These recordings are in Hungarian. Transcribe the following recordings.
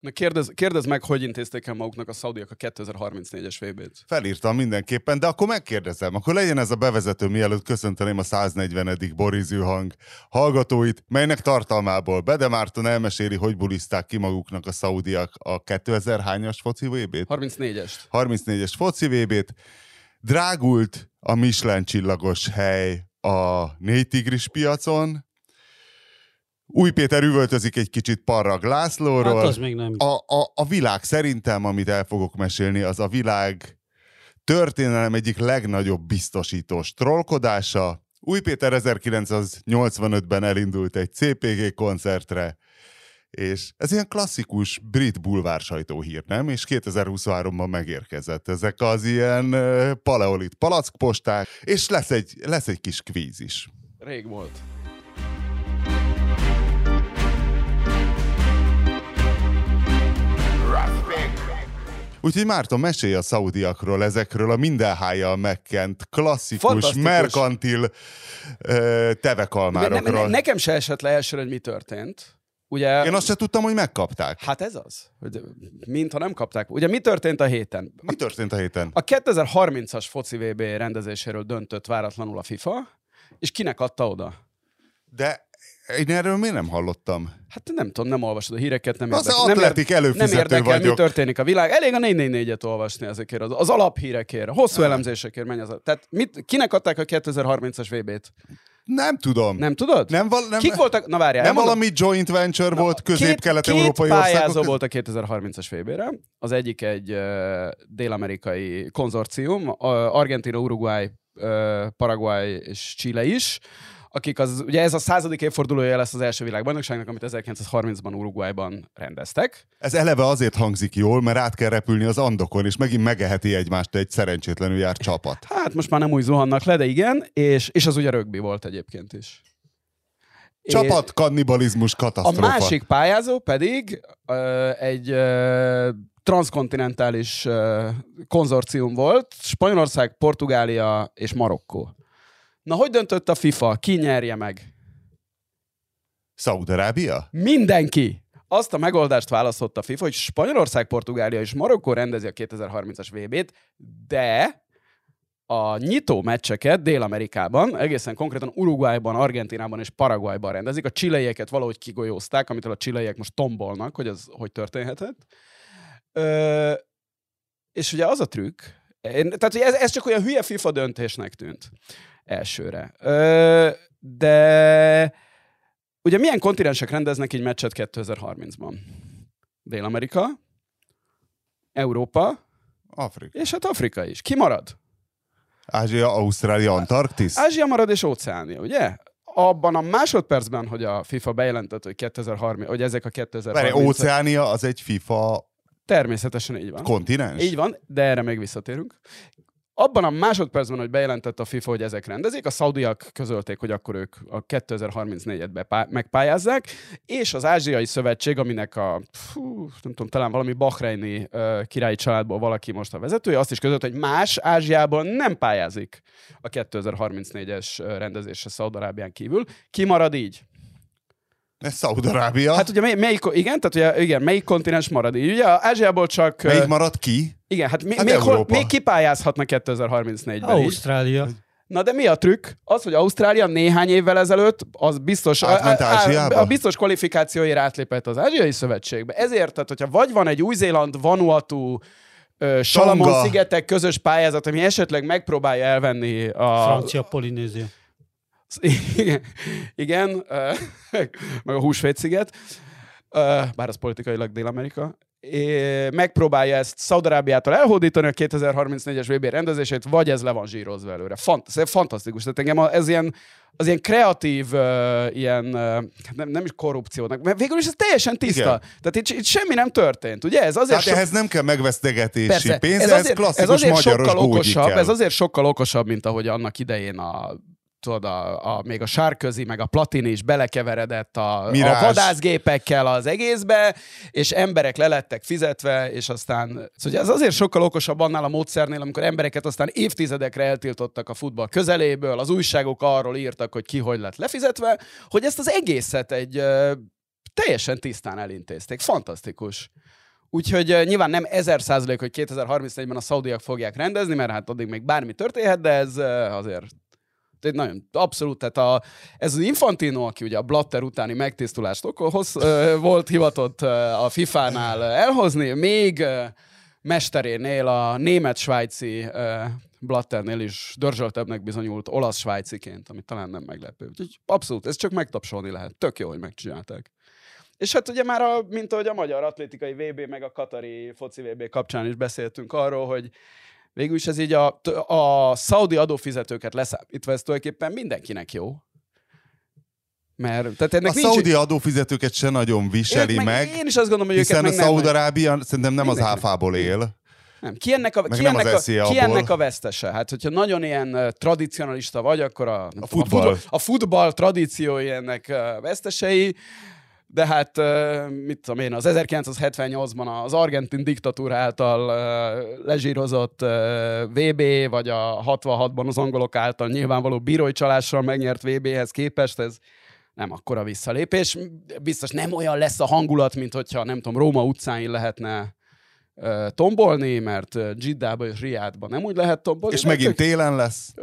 Na kérdez, kérdez meg, hogy intézték el maguknak a szaudiak a 2034-es VB-t. Felírtam mindenképpen, de akkor megkérdezem, akkor legyen ez a bevezető, mielőtt köszönteném a 140. borizű hang hallgatóit, melynek tartalmából Bede Márton elmeséli, hogy buliszták ki maguknak a szaudiak a 2000 hányas foci VB-t? 34-est. 34-es foci VB-t. Drágult a Michelin csillagos hely a négy tigris piacon, új Péter üvöltözik egy kicsit Parrag Lászlóról. Hát az még nem. A, a, a világ szerintem, amit el fogok mesélni, az a világ történelem egyik legnagyobb biztosítós trollkodása. Új Péter 1985-ben elindult egy CPG koncertre, és ez ilyen klasszikus brit bulvár sajtóhír, nem? És 2023-ban megérkezett ezek az ilyen paleolit palackposták, és lesz egy, lesz egy kis kvíz is. Rég volt. Úgyhogy Márton, mesélj a szaudiakról, ezekről a mindenhájjal megkent, klasszikus, merkantil tevekalmárokról. Ne, ne, nekem se esett le elsőre, hogy mi történt. Ugye, Én azt se tudtam, hogy megkapták. Hát ez az, hogy mintha nem kapták. Ugye mi történt a héten? Mi történt a héten? A 2030-as foci VB rendezéséről döntött váratlanul a FIFA, és kinek adta oda? De én erről miért nem hallottam? Hát nem tudom, nem olvasod a híreket, nem az érdekel. Nem, atletik előfizető nem érdekel, vagyok. mi történik a világ. Elég a 444-et olvasni ezekért, az, az alaphírekért, hosszú elemzésekért menj az. Tehát mit, kinek adták a 2030-as VB-t? Nem tudom. Nem tudod? Nem, val- nem, Kik voltak? Na várjál. Nem valami joint venture Na, volt közép-kelet-európai országok? Két pályázó volt a 2030-as VB-re. Az egyik egy uh, dél-amerikai konzorcium, uh, Argentina, Uruguay, uh, Paraguay és Chile is akik az, ugye ez a századik évfordulója lesz az első világbajnokságnak, amit 1930-ban Uruguayban rendeztek. Ez eleve azért hangzik jól, mert át kell repülni az Andokon, és megint megeheti egymást egy szerencsétlenül jár csapat. Hát most már nem úgy zuhannak le, de igen, és, és az ugye rögbi volt egyébként is. Csapat kannibalizmus katasztrófa. A másik pályázó pedig egy transkontinentális uh, konzorcium volt, Spanyolország, Portugália és Marokkó. Na, hogy döntött a FIFA? Ki nyerje meg? Szaudarábia? Mindenki! Azt a megoldást választotta a FIFA, hogy Spanyolország, Portugália és Marokkó rendezi a 2030-as VB-t, de a nyitó meccseket Dél-Amerikában, egészen konkrétan Uruguayban, Argentinában és Paraguayban rendezik. A csileieket valahogy kigolyózták, amitől a csileiek most tombolnak, hogy ez hogy történhetett. Ö, és ugye az a trükk, én, tehát ez, ez csak olyan hülye FIFA döntésnek tűnt elsőre. Ö, de ugye milyen kontinensek rendeznek egy meccset 2030-ban? Dél-Amerika, Európa, Afrika. És hát Afrika is. Ki marad? Ázsia, Ausztrália, Antarktisz? Ázsia marad és Óceánia, ugye? Abban a másodpercben, hogy a FIFA bejelentett, hogy 2030, hogy ezek a 2030... Várj, Óceánia az egy FIFA Természetesen így van. Kontinens? Így van, de erre még visszatérünk abban a másodpercben, hogy bejelentett a FIFA, hogy ezek rendezik, a szaudiak közölték, hogy akkor ők a 2034-et bepá- megpályázzák, és az Ázsiai Szövetség, aminek a, fú, nem tudom, talán valami Bahreini uh, királyi családból valaki most a vezetője, azt is közölt, hogy más Ázsiában nem pályázik a 2034-es rendezésre Szaudarábián kívül. Ki marad így? Ez Szaudarábia. Hát ugye mely, melyik, igen, tehát ugye, igen, melyik kontinens marad így? Ugye Ázsiából csak... Melyik marad ki? Igen, hát, mi, hát még, hol, még kipályázhatna 2034-ben Ausztrália. Is. Na de mi a trükk? Az, hogy Ausztrália néhány évvel ezelőtt, az biztos, Átment a, a, a biztos kvalifikációért átlépett az Ázsiai Szövetségbe. Ezért, tehát hogyha vagy van egy Új-Zéland, Vanuatu, Salamon-szigetek közös pályázat, ami esetleg megpróbálja elvenni a... Francia Polinézia. Igen, igen meg a Húsvét-sziget, bár az politikailag Dél-Amerika, megpróbálja ezt Szaudarábiától elhódítani a 2034-es VB rendezését, vagy ez le van zsírozva előre. Fant- ez fantasztikus. Tehát engem ez ilyen, az ilyen kreatív, uh, ilyen, uh, nem, nem is korrupciónak, mert végül is ez teljesen tiszta. Igen. Tehát itt, itt semmi nem történt, ugye? Ez azért Tehát so... ehhez nem kell megvesztegetési Persze. pénz, ez, azért, ez klasszikus ez azért sokkal okosabb, kell. ez azért sokkal okosabb, mint ahogy annak idején a tudod, a, a, még a sárközi, meg a platini is belekeveredett a, a vadászgépekkel az egészbe, és emberek lelettek fizetve, és aztán szóval ez azért sokkal okosabb annál a módszernél, amikor embereket aztán évtizedekre eltiltottak a futball közeléből, az újságok arról írtak, hogy ki hogy lett lefizetve, hogy ezt az egészet egy teljesen tisztán elintézték. Fantasztikus. Úgyhogy uh, nyilván nem ezer százalék, hogy 2034-ben a szaudiak fogják rendezni, mert hát addig még bármi történhet, de ez uh, azért egy nagyon abszolút, tehát a, ez az Infantino, aki ugye a Blatter utáni megtisztulást uh, volt hivatott a FIFA-nál elhozni, még mesterénél a német-svájci Blatternél is dörzsöltebbnek bizonyult olasz-svájciként, ami talán nem meglepő. Úgyhogy abszolút, ez csak megtapsolni lehet. Tök jó, hogy megcsinálták. És hát ugye már, a, mint ahogy a magyar atlétikai VB, meg a katari foci VB kapcsán is beszéltünk arról, hogy végül is ez így a, a szaudi adófizetőket leszámítva, ez tulajdonképpen mindenkinek jó. Mert, tehát ennek a nincs... szaudi adófizetőket se nagyon viseli Ők meg, Én is azt gondolom, hogy hiszen őket a meg nem- Szaúd-Arábia szerintem nem az áfából él. Nem. Ki ennek a, Meg ki ennek a, ki ennek a vesztese? Hát, hogyha nagyon ilyen uh, tradicionalista vagy, akkor a, a, futball. a, futball, a futball tradíciói ennek uh, vesztesei, de hát, mit tudom én, az 1978-ban az argentin diktatúra által lezsírozott VB, vagy a 66-ban az angolok által nyilvánvaló bírói csalással megnyert VB-hez képest, ez nem akkora visszalépés. Biztos nem olyan lesz a hangulat, mint hogyha, nem tudom, Róma utcáin lehetne tombolni, mert ö, Giddában és Riádban nem úgy lehet tombolni. És megint tök- télen lesz.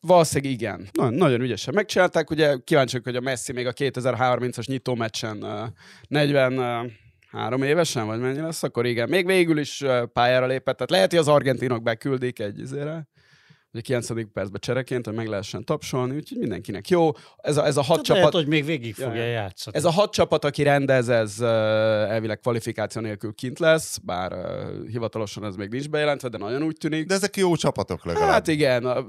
Valószínűleg igen. Na, nagyon ügyesen megcsinálták. Ugye kíváncsiak, hogy a Messi még a 2030-as nyitó meccsen ö, 43 évesen, vagy mennyi lesz, akkor igen. Még végül is pályára lépett. Tehát lehet, hogy az argentinok beküldik egy izére, ugye 9. percben csereként, hogy meg lehessen tapsolni, úgyhogy mindenkinek jó. Ez a, ez a hat Hát lehet, csapat... hogy még végig Ja, fogja ja. játszani. Ez a hat csapat, aki rendez, ez uh, elvileg kvalifikáció nélkül kint lesz, bár uh, hivatalosan ez még nincs bejelentve, de nagyon úgy tűnik. De ezek jó csapatok legalább. Hát igen, a,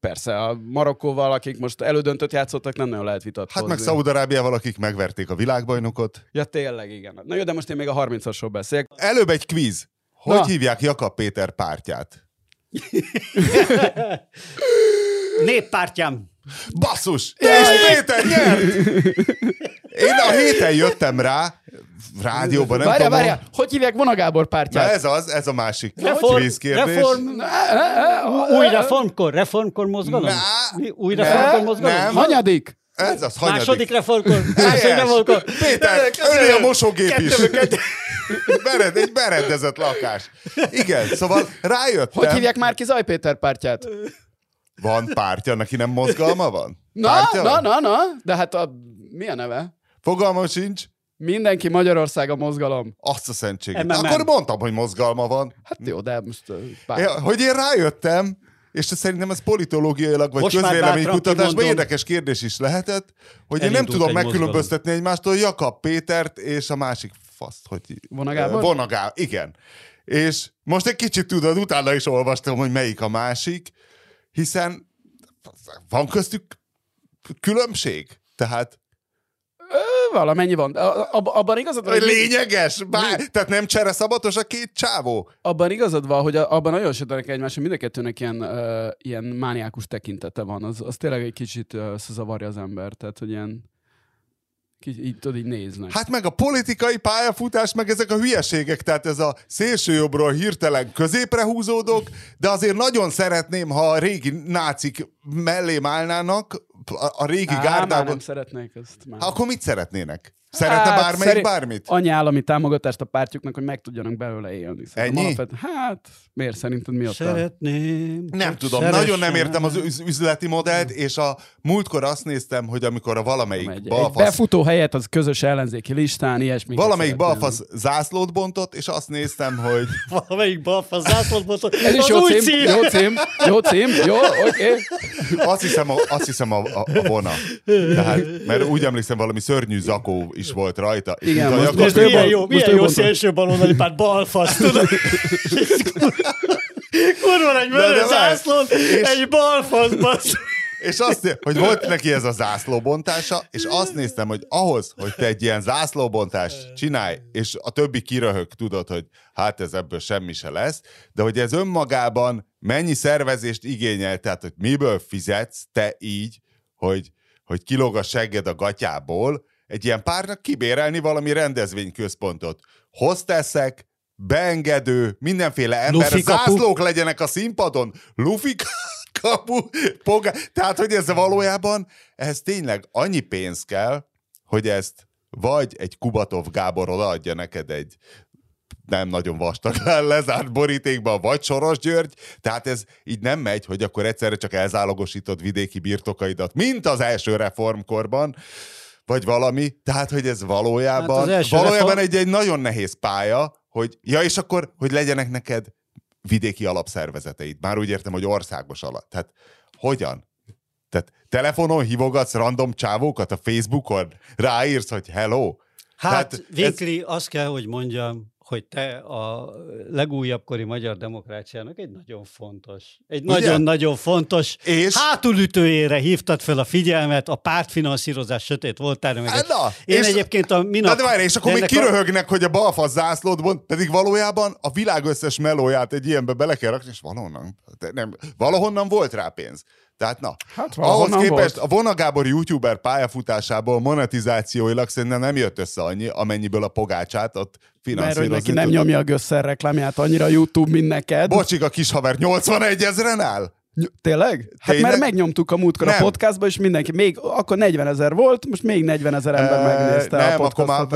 persze, a Marokkóval, akik most elődöntött játszottak, nem nagyon lehet vitatkozni. Hát meg Szaúd-Arábiával, akik megverték a világbajnokot. Ja, tényleg, igen. Na jó, de most én még a 30-asról beszélek. Előbb egy kvíz. Hogy Na. hívják Jakab Péter pártját? Néppártyám. Basszus! És Péter nyert! Én a héten jöttem rá, rádióban, nem Várjál, tudom. várjál, hogy hívják Vona Gábor Na pártyát? ez az, ez a másik Reform, kvízkérdés. reform, új reformkor, reformkor mozgalom? Na? Új reformkor mozgalom? nem. Hanyadik? Ez az, Második hanyadik. reformkor, második reformkor. Péter, öné a mosógép is. Kettőből kettő. Bered, egy berendezett lakás. Igen, szóval rájöttem. Hogy hívják már ki Zaj Péter pártyát? Van pártja, neki nem mozgalma van? Na, Pártja na, van? na, na, de hát a, mi a neve? Fogalmam sincs. Mindenki Magyarország a mozgalom. Azt a szentséget. MMM. Akkor mondtam, hogy mozgalma van. Hát jó, de most... ö, Bár... Ja, hogy én rájöttem, és szerintem ez politológiailag, vagy Most közvéleménykutatásban érdekes kérdés is lehetett, hogy én nem tudom egy megkülönböztetni egymástól Jakab Pétert és a másik faszt, hogy... Vona Gábor? Vona Gábor, igen. És most egy kicsit tudod, utána is olvastam, hogy melyik a másik, hiszen van köztük különbség. Tehát Valamennyi van. Abban igazad van, lényeges, bár, tehát nem csere szabatos a két csávó. abban igazad van, hogy abban nagyon sötenek egymás, hogy mind a kettőnek ilyen, uh, ilyen mániákus tekintete van. Az, az tényleg egy kicsit uh, zavarja az ember. Tehát, hogy ilyen így, tudod, így néznek. Hát meg a politikai pályafutás, meg ezek a hülyeségek, tehát ez a szélsőjobbról hirtelen középre húzódok, de azért nagyon szeretném, ha a régi nácik mellém állnának, a, régi Á, gárdában. nem szeretnék ezt. Már. Akkor mit szeretnének? Szeretne Hát, bármelyik szeri- bármit? Annyi állami támogatást a pártjuknak, hogy meg tudjanak belőle élni. Szerintem Ennyi? alapvetően- Hát, miért szerinted mi ott a... Szeretném. Nem tudom, szeressen. nagyon nem értem az üz- üzleti modellt, és a múltkor azt néztem, hogy amikor a valamelyik Egy, egy balfasz befutó helyet az közös ellenzéki listán, ilyesmi. Valamelyik balfasz zászlót bontott, és azt néztem, hogy Valamelyik balfasz zászlót botott. Ez is jó cím, cím. jó cím, jó cím, jó, oké. Okay. azt hiszem a, azt hiszem a, a, a vona. Tehát, mert úgy emlékszem, valami szörnyű zakó is volt rajta. Igen, a most- most Most milyen jó, most milyen jó szélső baloldali párt balfasz, tudod? Kurva egy vörös zászlón, És- egy balfasz, bassz. És azt, hogy volt neki ez a zászlóbontása, és azt néztem, hogy ahhoz, hogy te egy ilyen zászlóbontást csinálj, és a többi kiröhög, tudod, hogy hát ez ebből semmi se lesz, de hogy ez önmagában mennyi szervezést igényel, tehát hogy miből fizetsz te így, hogy, hogy kilóg a segged a gatyából, egy ilyen párnak kibérelni valami rendezvényközpontot. Hozteszek, beengedő, mindenféle ember, kapu. zászlók legyenek a színpadon, lufi kapu, poga. Tehát, hogy ez valójában, ehhez tényleg annyi pénz kell, hogy ezt vagy egy Kubatov Gábor odaadja neked egy nem nagyon vastag lezárt borítékban, vagy Soros György, tehát ez így nem megy, hogy akkor egyszerre csak elzálogosítod vidéki birtokaidat, mint az első reformkorban, vagy valami, tehát hogy ez valójában, Hát valójában reform- egy, egy nagyon nehéz pálya, hogy ja, és akkor, hogy legyenek neked vidéki alapszervezeteid. Már úgy értem, hogy országos alap. Tehát hogyan? Tehát telefonon hívogatsz random csávókat a Facebookon, ráírsz, hogy hello. Hát, Tehát hát ez- azt kell, hogy mondjam, hogy te a legújabb kori magyar demokráciának egy nagyon fontos, egy nagyon-nagyon fontos És- hátulütőjére hívtad fel a figyelmet a pártfinanszírozás sötét voltára. Meg Hát na, Én és- egyébként a minap... Na de várj, és akkor még ennek a- kiröhögnek, hogy a balfasz zászlót mond, pedig valójában a világ összes melóját egy ilyenbe bele kell rakni, és valahonnan, nem, valahonnan volt rá pénz. Tehát na, Hát ahhoz képest volt. a Vona Gábor youtuber pályafutásából monetizációilag szerintem nem jött össze annyi, amennyiből a pogácsát ott Mert finanszírozni hogy neki nem tudott. nyomja a gösszer reklámját annyira YouTube, mint neked. Bocsik, a kis haver 81 ezeren áll? Ny- Tényleg? Hát Tényleg? mert megnyomtuk a múltkor Nem. a podcastba, és mindenki, még akkor 40 ezer volt, most még 40 ezer ember megnézte nem, a akkor már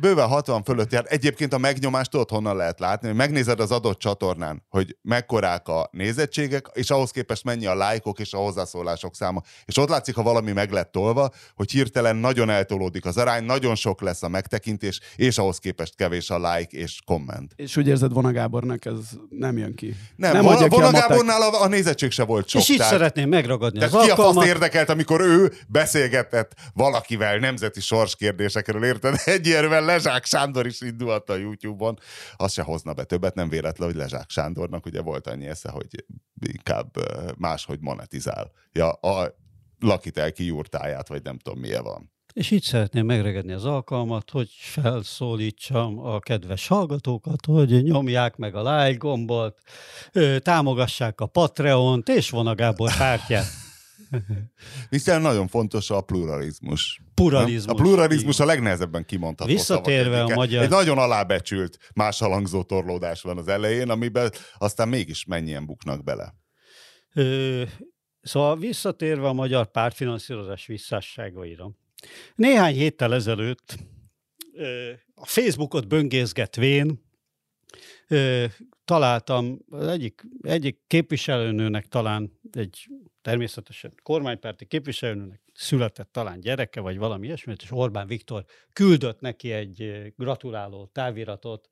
bőven 60 fölött jár. Egyébként a megnyomást tudod honnan lehet látni, hogy megnézed az adott csatornán, hogy mekkorák a nézettségek, és ahhoz képest mennyi a lájkok és a hozzászólások száma. És ott látszik, ha valami meg lett tolva, hogy hirtelen nagyon eltolódik az arány, nagyon sok lesz a megtekintés, és ahhoz képest kevés a like és komment. És úgy érzed, Vona Gábornak ez nem jön ki. Nem, nem Vona matek. Gábornál a, a nézettség se volt sok. És így tehát- szeretném megragadni az Tehát ki a fasz érdekelt, amikor ő beszélgetett valakivel nemzeti sorskérdésekről, érted? Egyérűen Lezsák Sándor is indulhatta a YouTube-on. Az se hozna be többet, nem véletlen, hogy Lezsák Sándornak ugye volt annyi esze, hogy inkább máshogy monetizál. Ja, a lakitel kiúrtáját, vagy nem tudom milyen van. És így szeretném megragadni az alkalmat, hogy felszólítsam a kedves hallgatókat, hogy nyomják meg a like gombot, támogassák a Patreont, és von a Gábor pártját. Hiszen nagyon fontos a pluralizmus. Pluralizmus. Nem? A pluralizmus a legnehezebben kimondható Visszatérve a magyar- Egy nagyon alábecsült, más halangzó torlódás van az elején, amiben aztán mégis mennyien buknak bele. Ö, szóval visszatérve a magyar pártfinanszírozás visszásságaira. Néhány héttel ezelőtt a Facebookot böngészgetvén találtam az egyik, egyik képviselőnőnek talán egy természetesen kormánypárti képviselőnőnek született talán gyereke, vagy valami ilyesmit, és Orbán Viktor küldött neki egy gratuláló táviratot,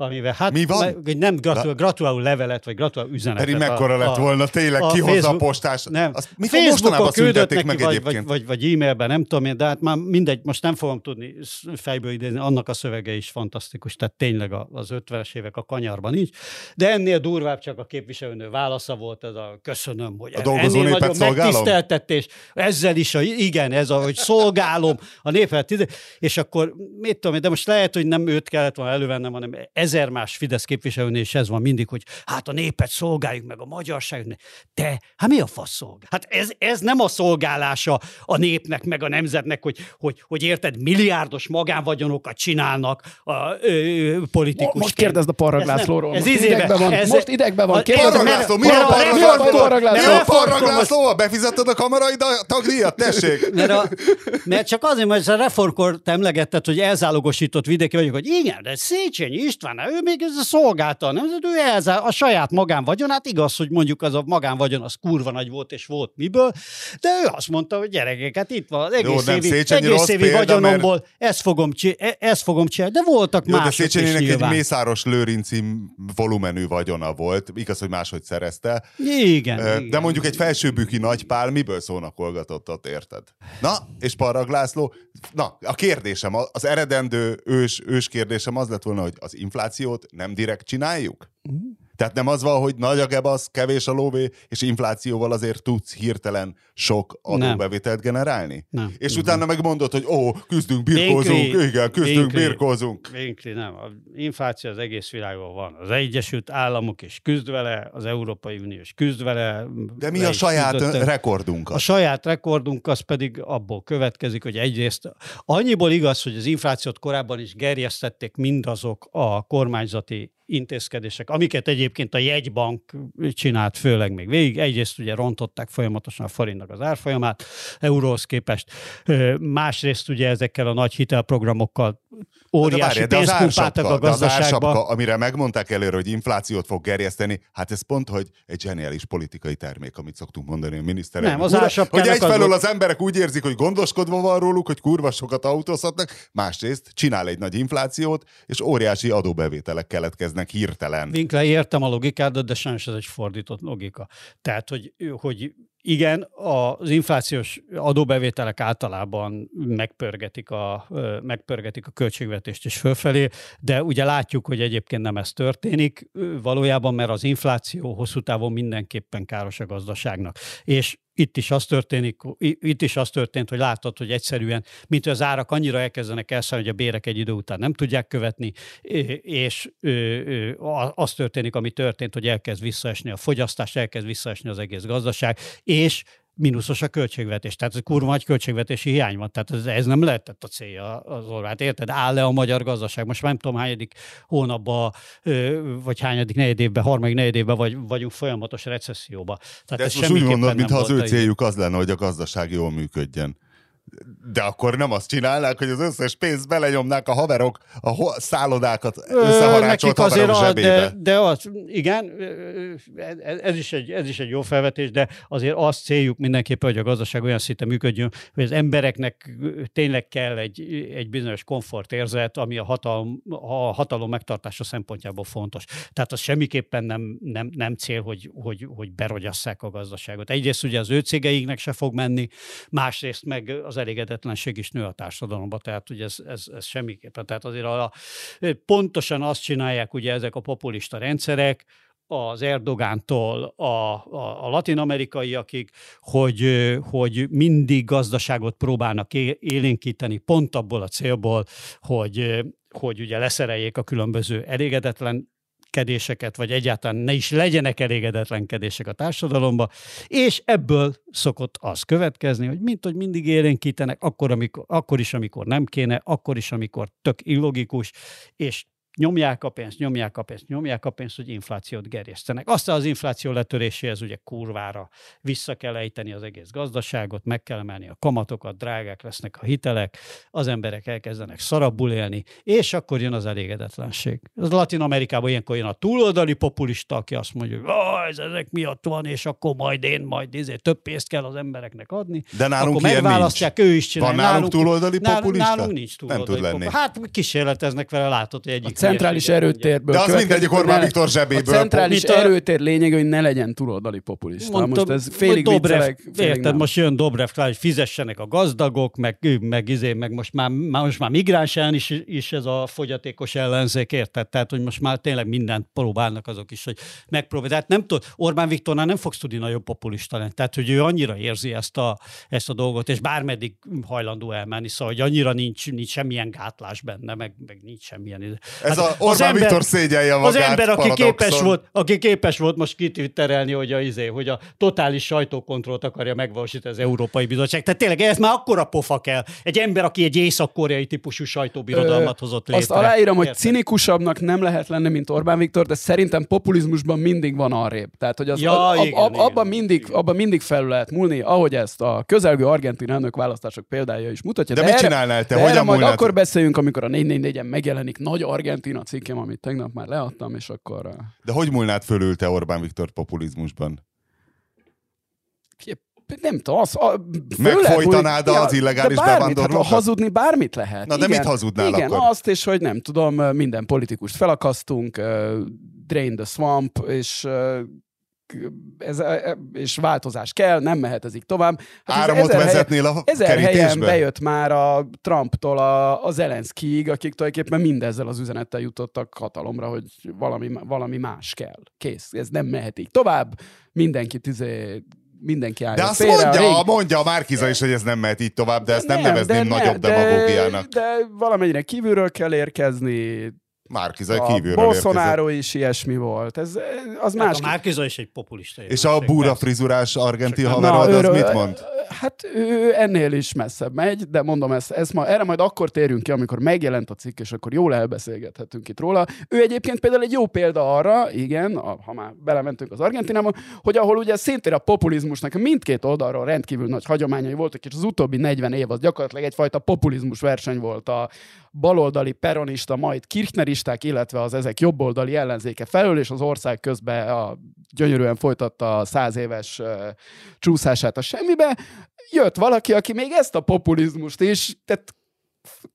amivel hát Mi van? le- nem gratuláló, gratuláló levelet, vagy gratuláló üzenetet. Pedig mekkora lett volna tényleg, a ki hozza a postás. Nem, Azt, mikor Facebookon küldött neki, meg vagy, egyébként? vagy, vagy, vagy e-mailben, nem tudom én, de hát már mindegy, most nem fogom tudni fejből idézni, annak a szövege is fantasztikus, tehát tényleg a- az 50-es évek a kanyarban nincs, de ennél durvább csak a képviselőnő válasza volt, ez a köszönöm, hogy A dolgozó ennél nagyobb szolgálom? megtiszteltetés, ezzel is, a, igen, ez a, hogy szolgálom a népet, és akkor mit tudom én, de most lehet, hogy nem őt kellett volna elővennem, hanem ezer más Fidesz képviselőnél is ez van mindig, hogy hát a népet szolgáljuk meg a magyarság. Te, hát mi a fasz szolgál? Hát ez, ez nem a szolgálása a népnek, meg a nemzetnek, hogy, hogy, hogy érted, milliárdos magánvagyonokat csinálnak a ö, politikusok. Most kérdezd a Ez nem- Lászlóról. ez Most izébe- idegben van. ez- Most idegben van. a- Kérdezd László, mi a László? László. Mi a Nem, László? Befizetted a kamarai da- tagdíjat? Tessék! Mert, a, mert csak azért, mert a reformkor te emlegetted, hogy elzálogosított vidéki vagyok, hogy igen, de Széchenyi István, ő még ez a szolgálta, nem? ő elzá, a saját magánvagyonát, igaz, hogy mondjuk az a magánvagyon az kurva nagy volt, és volt miből, de ő azt mondta, hogy gyerekek, hát itt van az egész nem évi, egész évi példa, vagyonomból, ezt fogom, e- ezt fogom csinálni, de voltak Jó, de mások is Széchenyinek egy nyilván. Mészáros Lőrinci volumenű vagyona volt, igaz, hogy máshogy szerezte, Igen, Ö, igen. de mondjuk egy felsőbüki nagypál miből szónakolgatott ott, érted? Na, és Parrag László, na, a kérdésem, az eredendő ős, ős kérdésem az lett volna, hogy az inflációt nem direkt csináljuk? Tehát nem az van, hogy nagy a gebasz, kevés a lóvé, és inflációval azért tudsz hirtelen sok adóbevételt generálni? Nem. És utána megmondod, hogy ó, küzdünk, birkózunk, Vinkli, igen, küzdünk, Vinkli. birkózunk. Vinkli, nem. A infláció az egész világon van. Az Egyesült Államok is küzd vele, az Európai Unió is küzd vele. De mi a saját rekordunk? A saját rekordunk az pedig abból következik, hogy egyrészt annyiból igaz, hogy az inflációt korábban is gerjesztették mindazok a kormányzati intézkedések, amiket egyébként a jegybank csinált főleg még végig. Egyrészt ugye rontották folyamatosan a forintnak az árfolyamát euróhoz képest, másrészt ugye ezekkel a nagy hitelprogramokkal óriási pénzt pumpáltak a gazdaságba. Az amire megmondták előre, hogy inflációt fog gerjeszteni, hát ez pont, hogy egy zseniális politikai termék, amit szoktunk mondani a miniszterelnök. Nem, az Hogy egyfelől az, az emberek úgy érzik, hogy gondoskodva van róluk, hogy kurva sokat autózhatnak, másrészt csinál egy nagy inflációt, és óriási adóbevételek keletkeznek hirtelen. Winkler, értem a logikádat, de sajnos ez egy fordított logika. Tehát, hogy, hogy igen, az inflációs adóbevételek általában megpörgetik a, megpörgetik a költségvetést is fölfelé, de ugye látjuk, hogy egyébként nem ez történik valójában, mert az infláció hosszú távon mindenképpen káros a gazdaságnak. És itt is az történik, itt is az történt, hogy látod, hogy egyszerűen, mint az árak annyira elkezdenek elszállni, hogy a bérek egy idő után nem tudják követni, és az történik, ami történt, hogy elkezd visszaesni a fogyasztás, elkezd visszaesni az egész gazdaság, és mínuszos a költségvetés. Tehát ez kurva nagy költségvetési hiány van. Tehát ez, ez nem lehetett a célja az Orbán. Érted? Áll le a magyar gazdaság. Most már nem tudom, hányadik hónapban, vagy hányadik negyed évben, harmadik negyed évben vagy, vagyunk folyamatos recesszióba. Tehát De ezt most úgy mondod, mintha az ő céljuk az lenne, hogy a gazdaság jól működjen. De akkor nem azt csinálnák, hogy az összes pénzt belenyomnák a haverok, a szállodákat összeharácsolt haverok a, zsebébe. De, de az, igen, ez is, egy, ez is egy jó felvetés, de azért azt céljuk mindenképpen, hogy a gazdaság olyan szinten működjön, hogy az embereknek tényleg kell egy, egy bizonyos komfortérzet, ami a hatalom, a hatalom megtartása szempontjából fontos. Tehát az semmiképpen nem, nem, nem cél, hogy, hogy, hogy berogyasszák a gazdaságot. Egyrészt ugye az ő cégeiknek se fog menni, másrészt meg az elégedetlenség is nő a társadalomba, tehát ugye ez, ez, ez semmiképpen. Tehát azért a, pontosan azt csinálják ugye ezek a populista rendszerek, az Erdogántól a, a, a latin-amerikaiakig, hogy, hogy mindig gazdaságot próbálnak élénkíteni, pont abból a célból, hogy, hogy ugye leszereljék a különböző elégedetlen kedéseket, vagy egyáltalán ne is legyenek elégedetlenkedések a társadalomba, és ebből szokott az következni, hogy mint hogy mindig élénkítenek, akkor, amikor, akkor is, amikor nem kéne, akkor is, amikor tök illogikus, és nyomják a pénzt, nyomják a pénzt, nyomják a pénzt, hogy inflációt gerjesztenek. Aztán az infláció letöréséhez ugye kurvára vissza kell ejteni az egész gazdaságot, meg kell emelni a kamatokat, drágák lesznek a hitelek, az emberek elkezdenek szarabbul élni, és akkor jön az elégedetlenség. Az Latin Amerikában ilyenkor jön a túloldali populista, aki azt mondja, hogy ez ezek miatt van, és akkor majd én, majd izé, több pénzt kell az embereknek adni. De nálunk akkor megválasztják, nincs. ő is csinálja. Van nálunk, nálunk túloldali populista? Nálunk nincs túloldali populista. Hát kísérleteznek vele, látod, hogy egyik centrális erőtérből. De az mindegyik Orbán Viktor zsebéből. A centrális Mit erőtér lényeg, hogy ne legyen túloldali populista. Mondtam, most ez félig Dobrev, viccelek, félig Érted, nem. most jön Dobrev, hogy fizessenek a gazdagok, meg, meg, izé, meg most már, most már migráns is, is ez a fogyatékos ellenzék, érted? Tehát, hogy most már tényleg mindent próbálnak azok is, hogy megpróbálják. Tehát nem tud, Orbán Viktornál nem fogsz tudni nagyobb populista lenni. Tehát, hogy ő annyira érzi ezt a, ezt a dolgot, és bármeddig hajlandó elmenni, szóval, hogy annyira nincs, nincs semmilyen gátlás benne, meg, meg nincs semmilyen. Ez hát, a Orbán ember, Viktor szégyelje magát, Az ember, aki képes, volt, aki képes volt most kitwitterelni, hogy a, izé, hogy a totális sajtókontrollt akarja megvalósítani az Európai Bizottság. Tehát tényleg ez már akkora pofa kell. Egy ember, aki egy észak-koreai típusú sajtóbirodalmat hozott létre. Azt aláírom, Érted? hogy cinikusabbnak nem lehet lenni, mint Orbán Viktor, de szerintem populizmusban mindig van arrébb. Tehát, hogy az, ja, ab, igen, ab, igen, abban, igen, mindig, igen. abban mindig felül lehet múlni, ahogy ezt a közelgő argentin elnök választások példája is mutatja. De, de mit erre, csinálnál te? De Hogyan majd akkor beszéljünk, amikor a 444-en megjelenik nagy Argentina cikkem, amit tegnap már leadtam, és akkor... De hogy múlnád fölül te Orbán Viktor populizmusban? nem tudom, az, a, Megfojtanád az illegális bevándorlókat? Hát, hazudni bármit lehet. Na de igen, mit hazudnál igen, akkor? azt, és hogy nem tudom, minden politikust felakasztunk, uh, drain the swamp, és uh, ez, és változás kell, nem mehet ez így tovább. Hát Áramot ezer vezetnél a Ezer helyen bejött már a Trumptól a, a Zelenszkijig, akik tulajdonképpen mindezzel az üzenettel jutottak hatalomra, hogy valami, valami más kell. Kész, ez nem mehet így tovább, mindenki tüzé mindenki állja De azt félre, mondja, a rég... mondja a Márkiza is, hogy ez nem mehet így tovább, de ezt nem, nem nevezném de nagyobb de, demagógiának. De, de valamennyire kívülről kell érkezni, Márkizai kívülről Bolsonaro is ilyesmi volt. Ez, az hát más. A Márkiza is egy populista. És a búra frizurás argentin haver, az mit mond? Hát ő ennél is messzebb megy, de mondom, ezt, ezt ma, erre majd akkor térünk ki, amikor megjelent a cikk, és akkor jól elbeszélgethetünk itt róla. Ő egyébként például egy jó példa arra, igen, a, ha már belementünk az Argentinába, hogy ahol ugye szintén a populizmusnak mindkét oldalról rendkívül nagy hagyományai voltak, és az utóbbi 40 év az gyakorlatilag egyfajta populizmus verseny volt a baloldali peronista, majd kirchneristák, illetve az ezek jobboldali ellenzéke felől, és az ország közben a, gyönyörűen folytatta a száz éves csúszását a semmibe. Jött valaki, aki még ezt a populizmust is, tehát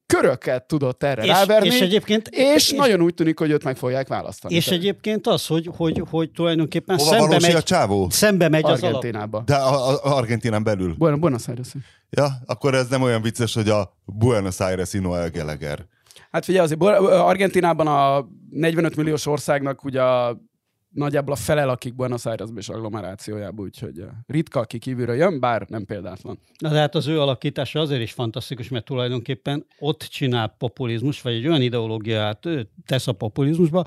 köröket tudott erre és, ráverni, és, egyébként, és, és nagyon úgy tűnik, hogy őt meg fogják választani. És egyébként az, hogy, hogy, hogy tulajdonképpen Hova szembe valósi a megy, csávó? szembe megy az alap. Argentinába. De a, a, Argentinán belül. Buenos, Buenos Aires. Ja, akkor ez nem olyan vicces, hogy a Buenos Aires Noel Gallagher. Hát figyelj, azért Argentinában a 45 milliós országnak ugye a, nagyjából a fele lakik Buenos Airesben és agglomerációjában, úgyhogy eh, ritka, aki kívülről jön, bár nem példátlan. Na de hát az ő alakítása azért is fantasztikus, mert tulajdonképpen ott csinál populizmus, vagy egy olyan ideológiát tesz a populizmusba,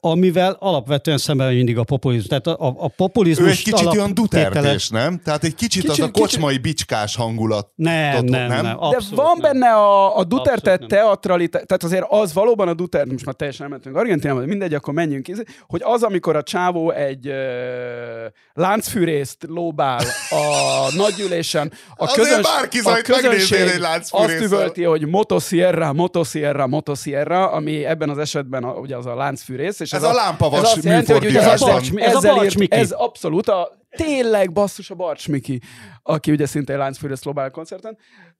amivel alapvetően szemben mindig a populizmus. Tehát a, a, a populizmus Ő egy kicsit olyan dutertés, nem? Tehát egy kicsit, Kicsit- az a kocsmai bicskás hangulat. Nem, nem, nem? nem. De van nem. benne a, a Duterte teatralitás, tehát azért az valóban a Duterte, most már teljesen elmentünk Argentinába, de mindegy, akkor menjünk, izé, hogy az, amikor a csávó egy ö, láncfűrészt lóbál a nagygyűlésen, a, Azért bárki megnéznél egy azt üvölti, hogy motosierra, motosierra, motosierra, ami ebben az esetben a, ugye az a láncfűrész. És Ez a lámpavas ez azt jelenti, hogy ugye Ez a ezzel- Barcs- ez a Barcs Miki. Ez abszolút a tényleg basszus a Barcs Miki, aki ugye szintén láncfűrész lobál koncerten.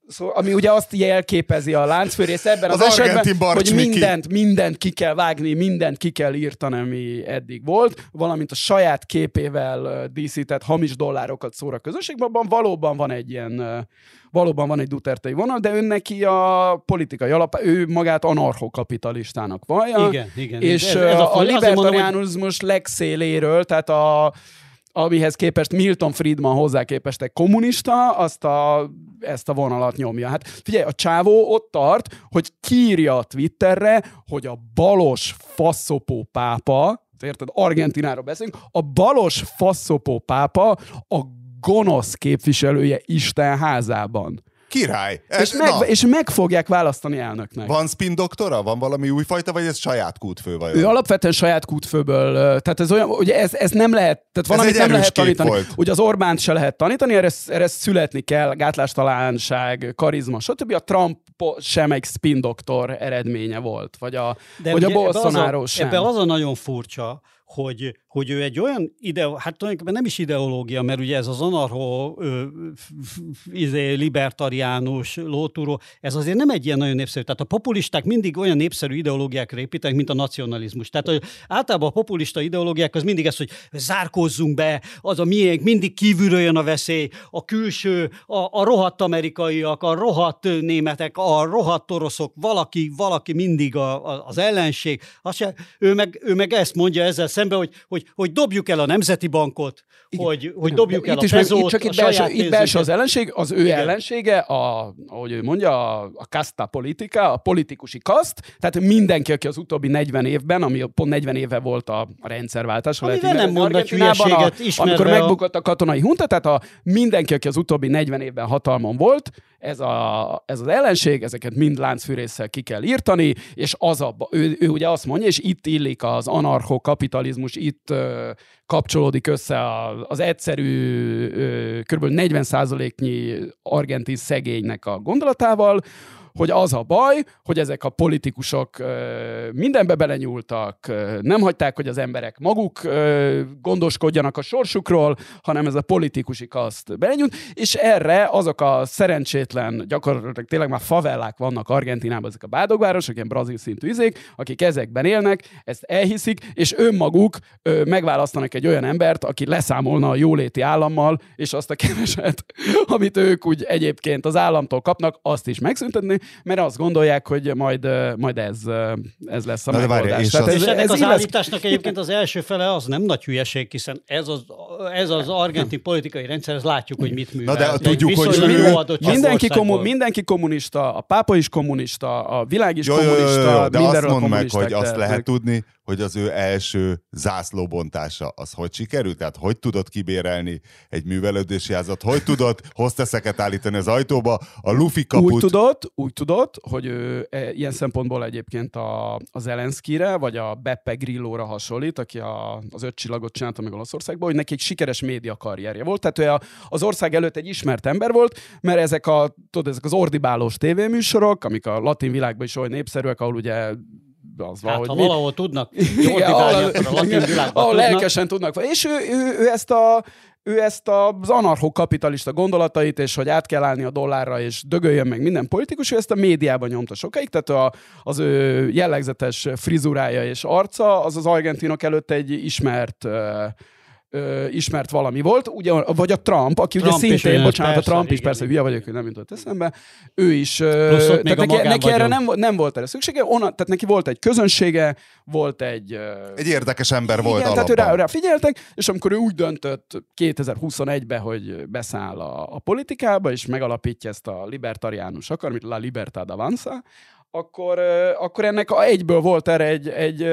Szóval, ami ugye azt jelképezi a láncfűrész ebben az, Az esetben, hogy mindent, mindent ki kell vágni, mindent ki kell írtani, ami eddig volt, valamint a saját képével díszített hamis dollárokat szóra a közönségben, abban valóban van egy ilyen valóban van egy Duterte vonal, de ő neki a politikai alap, ő magát anarchokapitalistának vallja, Igen, igen. és Ez- ez, a a, mondom, hogy- libertariánus legszéléről, tehát a, amihez képest Milton Friedman hozzá képest egy kommunista, azt a, ezt a vonalat nyomja. Hát figyelj, a csávó ott tart, hogy kírja a Twitterre, hogy a balos faszopó pápa, érted, Argentináról beszélünk, a balos faszopó pápa a gonosz képviselője Isten házában. Király. Ez, És meg, na, és meg fogják választani elnöknek. Van spin doktora? Van valami újfajta, vagy ez saját kútfő vajon? Ő alapvetően saját kútfőből, tehát ez olyan, ugye ez, ez nem lehet, tehát van, Ez amit egy nem lehet tanítani. volt. Ugye az Orbánt se lehet tanítani, erre, erre születni kell, gátlástalanság, karizma, stb. A Trump sem egy spin doktor eredménye volt, vagy a, De vagy a Bolsonaro az a, sem. Ebben az a nagyon furcsa, hogy, hogy ő egy olyan ide, hát tulajdonképpen nem is ideológia, mert ugye ez az anarcho, izé, libertariánus lótúró, ez azért nem egy ilyen nagyon népszerű. Tehát a populisták mindig olyan népszerű ideológiákra építenek, mint a nacionalizmus. Tehát általában a populista ideológiák az mindig ez, hogy zárkózzunk be, az a miénk, mindig kívülről jön a veszély, a külső, a, a rohadt amerikaiak, a rohadt németek, a rohadt oroszok, valaki, valaki mindig a, a, az ellenség. Azt ő, meg, ő meg ezt mondja ezzel szemben, hogy, hogy, hogy dobjuk el a Nemzeti Bankot, hogy, hogy dobjuk De el itt a pezót, itt csak a itt belső, itt belső az ellenség, az ő Igen. ellensége, a, ahogy ő mondja, a, a kasta politika, a politikusi kaszt, tehát mindenki, aki az utóbbi 40 évben, ami pont 40 éve volt a, a rendszerváltás, lehet nem nevezni mond nagy Argentinában, hülyeséget, ismerve amikor a- megbukott a katonai hunta, tehát a, mindenki, aki az utóbbi 40 évben hatalmon volt, ez, a, ez az ellenség, ezeket mind láncfűrésszel ki kell írtani, és az a, ő, ő ugye azt mondja, és itt illik az anarchokapitalizmus, itt ö, kapcsolódik össze a, az egyszerű, ö, kb. 40%-nyi argentin szegénynek a gondolatával, hogy az a baj, hogy ezek a politikusok mindenbe belenyúltak, nem hagyták, hogy az emberek maguk gondoskodjanak a sorsukról, hanem ez a politikusi kaszt belenyúlt, és erre azok a szerencsétlen, gyakorlatilag tényleg már favellák vannak Argentinában, ezek a bádogvárosok, ilyen brazil szintű izék, akik ezekben élnek, ezt elhiszik, és önmaguk megválasztanak egy olyan embert, aki leszámolna a jóléti állammal, és azt a keveset, amit ők úgy egyébként az államtól kapnak, azt is megszüntetni, mert azt gondolják, hogy majd, majd ez, ez lesz a Na megoldás. és Tehát És ez, ennek ez az illesz- állításnak egyébként az első fele az nem nagy hülyeség, hiszen ez az ez az argentin politikai rendszer, ez látjuk, hogy mit művel. Na de egy tudjuk, hogy jó Mindenki, kommu- mindenki kommunista, a pápa is kommunista, a világ is Jó, jó, jó, kommunista, jó, de azt mondd meg, hogy azt lehet tudni, hogy az ő első zászlóbontása, az hogy sikerült? Tehát hogy tudott kibérelni egy művelődési házat? Hogy tudott hozteszeket állítani az ajtóba? A lufi kaput... Úgy tudott, úgy tudott, hogy ő e, ilyen szempontból egyébként a, az Zelenszkire, vagy a Beppe Grillóra hasonlít, aki a, az öt csillagot csinálta meg Olaszországban, hogy neki egy sikeres média karrierje volt. Tehát ő a, az ország előtt egy ismert ember volt, mert ezek, a, tudod, ezek az ordibálós tévéműsorok, amik a latin világban is olyan népszerűek, ahol ugye az van, Hát, hogy ha mi- valahol tudnak Igen, ahol- a latin világban ahol lelkesen tudnak. És ő, ő, ő ezt a ő ezt az anarcho-kapitalista gondolatait, és hogy át kell állni a dollárra, és dögöljön meg minden politikus, ő ezt a médiában nyomta sokáig, tehát a, az ő jellegzetes frizurája és arca, az az argentinok előtt egy ismert ö, ö, ismert valami volt, ugye, vagy a Trump, aki Trump ugye szintén, olyan, bocsánat, persze, a Trump is igen, persze, igen. hülye vagyok, hogy nem jutott eszembe, ő is, ö, Plusz tehát neki, neki erre nem, nem volt erre szüksége, onnan, tehát neki volt egy közönsége, volt egy... ö, Egy érdekes ember volt igen, alapban. tehát ő rá, rá figyeltek, és amikor ő úgy döntött 2021-ben, hogy beszáll a, a politikába, és megalapítja ezt a libertariánus akarmit, La Libertad Avanza, akkor, akkor ennek egyből volt erre egy, egy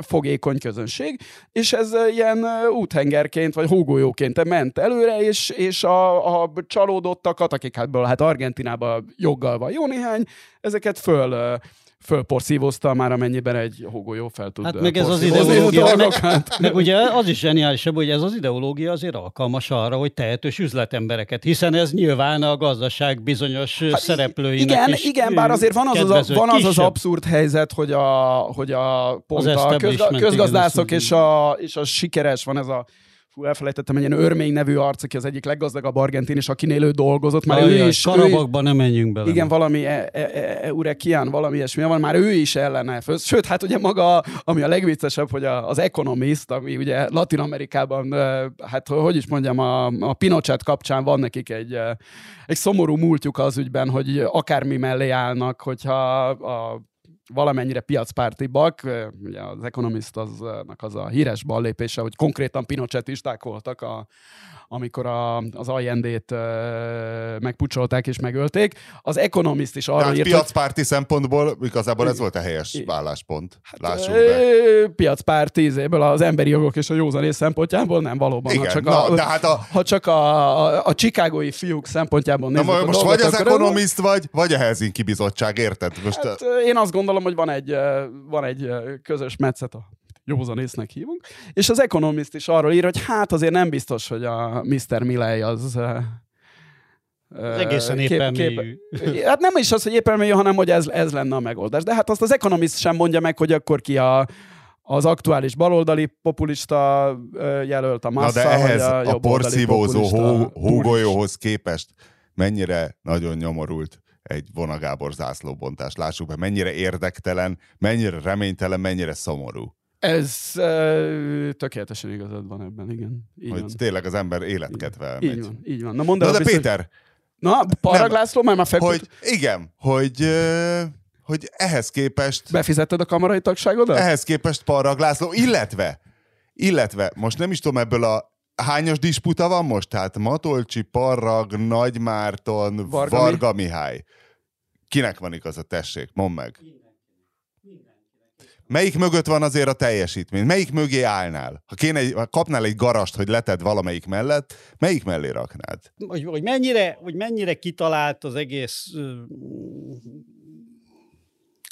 fogékony közönség, és ez ilyen úthengerként, vagy hógolyóként ment előre, és, és a, a csalódottakat, akik hát, hát Argentinában joggal van jó néhány, ezeket föl, fölporszívozta már, amennyiben egy hógolyó fel tud Hát meg ez az ideológia, meg, meg ugye az is zseniálisabb, hogy ez az ideológia azért alkalmas arra, hogy tehetős üzletembereket, hiszen ez nyilván a gazdaság bizonyos hát szereplőinek igen, is igen, bár azért van az az, van az, az abszurd helyzet, hogy a, hogy a pont Az a közgazdászok és a, és a sikeres, van ez a fú, elfelejtettem, egy ilyen örmény nevű arc, aki az egyik leggazdagabb argentin, és akinél ő dolgozott, már ő Ajaj, is... Ő, Karabakba nem menjünk bele. igen, valami e, e, e, Eurekian, valami ilyesmi van, már ő is ellene. föl- Sőt, hát ugye maga, ami a legviccesebb, hogy a, az Economist, ami ugye Latin Amerikában, ö, hát hogy is mondjam, a, a Pinochet kapcsán van nekik egy, ö, egy szomorú múltjuk az ügyben, hogy akármi mellé állnak, hogyha a valamennyire piacpártibak, ö, ugye az Economist aznak az a híres ballépése, hogy konkrétan pinochetisták voltak a, amikor a, az Allende-t ö, megpucsolták és megölték. Az Economist is arról Tehát írt, hogy piacpárti szempontból igazából ez volt a helyes Igen. válláspont. Lássuk be. Ö, piacpár tízéből az emberi jogok és a józanész szempontjából nem valóban. Igen, ha csak, na, a, de hát a- ha csak a, a, a chicagói fiúk szempontjából Na nézzük a most dolgot, vagy az Economist vagy, vagy a Helsinki Bizottság, érted? Most Hát, én azt gondolom, hogy van egy, van egy közös metszet, a józanésznek hívunk, és az Economist is arról ír, hogy hát azért nem biztos, hogy a Mr. Milley az Ez egészen éppen mélyű. Hát nem is az, hogy éppen mélyű, hanem hogy ez, ez lenne a megoldás. De hát azt az Economist sem mondja meg, hogy akkor ki a, az aktuális baloldali populista jelölt, a Na Massa, de ehhez vagy a, a, porszívózó hó, hógolyóhoz képest mennyire nagyon nyomorult egy Vona Gábor zászlóbontás. Lássuk be, mennyire érdektelen, mennyire reménytelen, mennyire szomorú. Ez ö, tökéletesen igazad van ebben, igen. Így hogy van. tényleg az ember életkedve elmegy. Így van, így van. Na mondd Na de biztos- Péter, Na, Parag Nem. László már már feküdt. hogy igen, hogy, ö, hogy ehhez képest Befizetted a kamarai tagságodat? ehhez képest Parag László, illetve, illetve, most nem is tudom ebből a hányos disputa van most? Tehát Matolcsi, Parrag, Nagymárton, Varga Varga, Mi- Varga Mihály. Kinek van igaza, tessék, mondd meg. Melyik mögött van azért a teljesítmény? Melyik mögé állnál? Ha, kéne egy, ha kapnál egy garast, hogy leted valamelyik mellett, melyik mellé raknád? hogy, hogy, mennyire, hogy mennyire kitalált az egész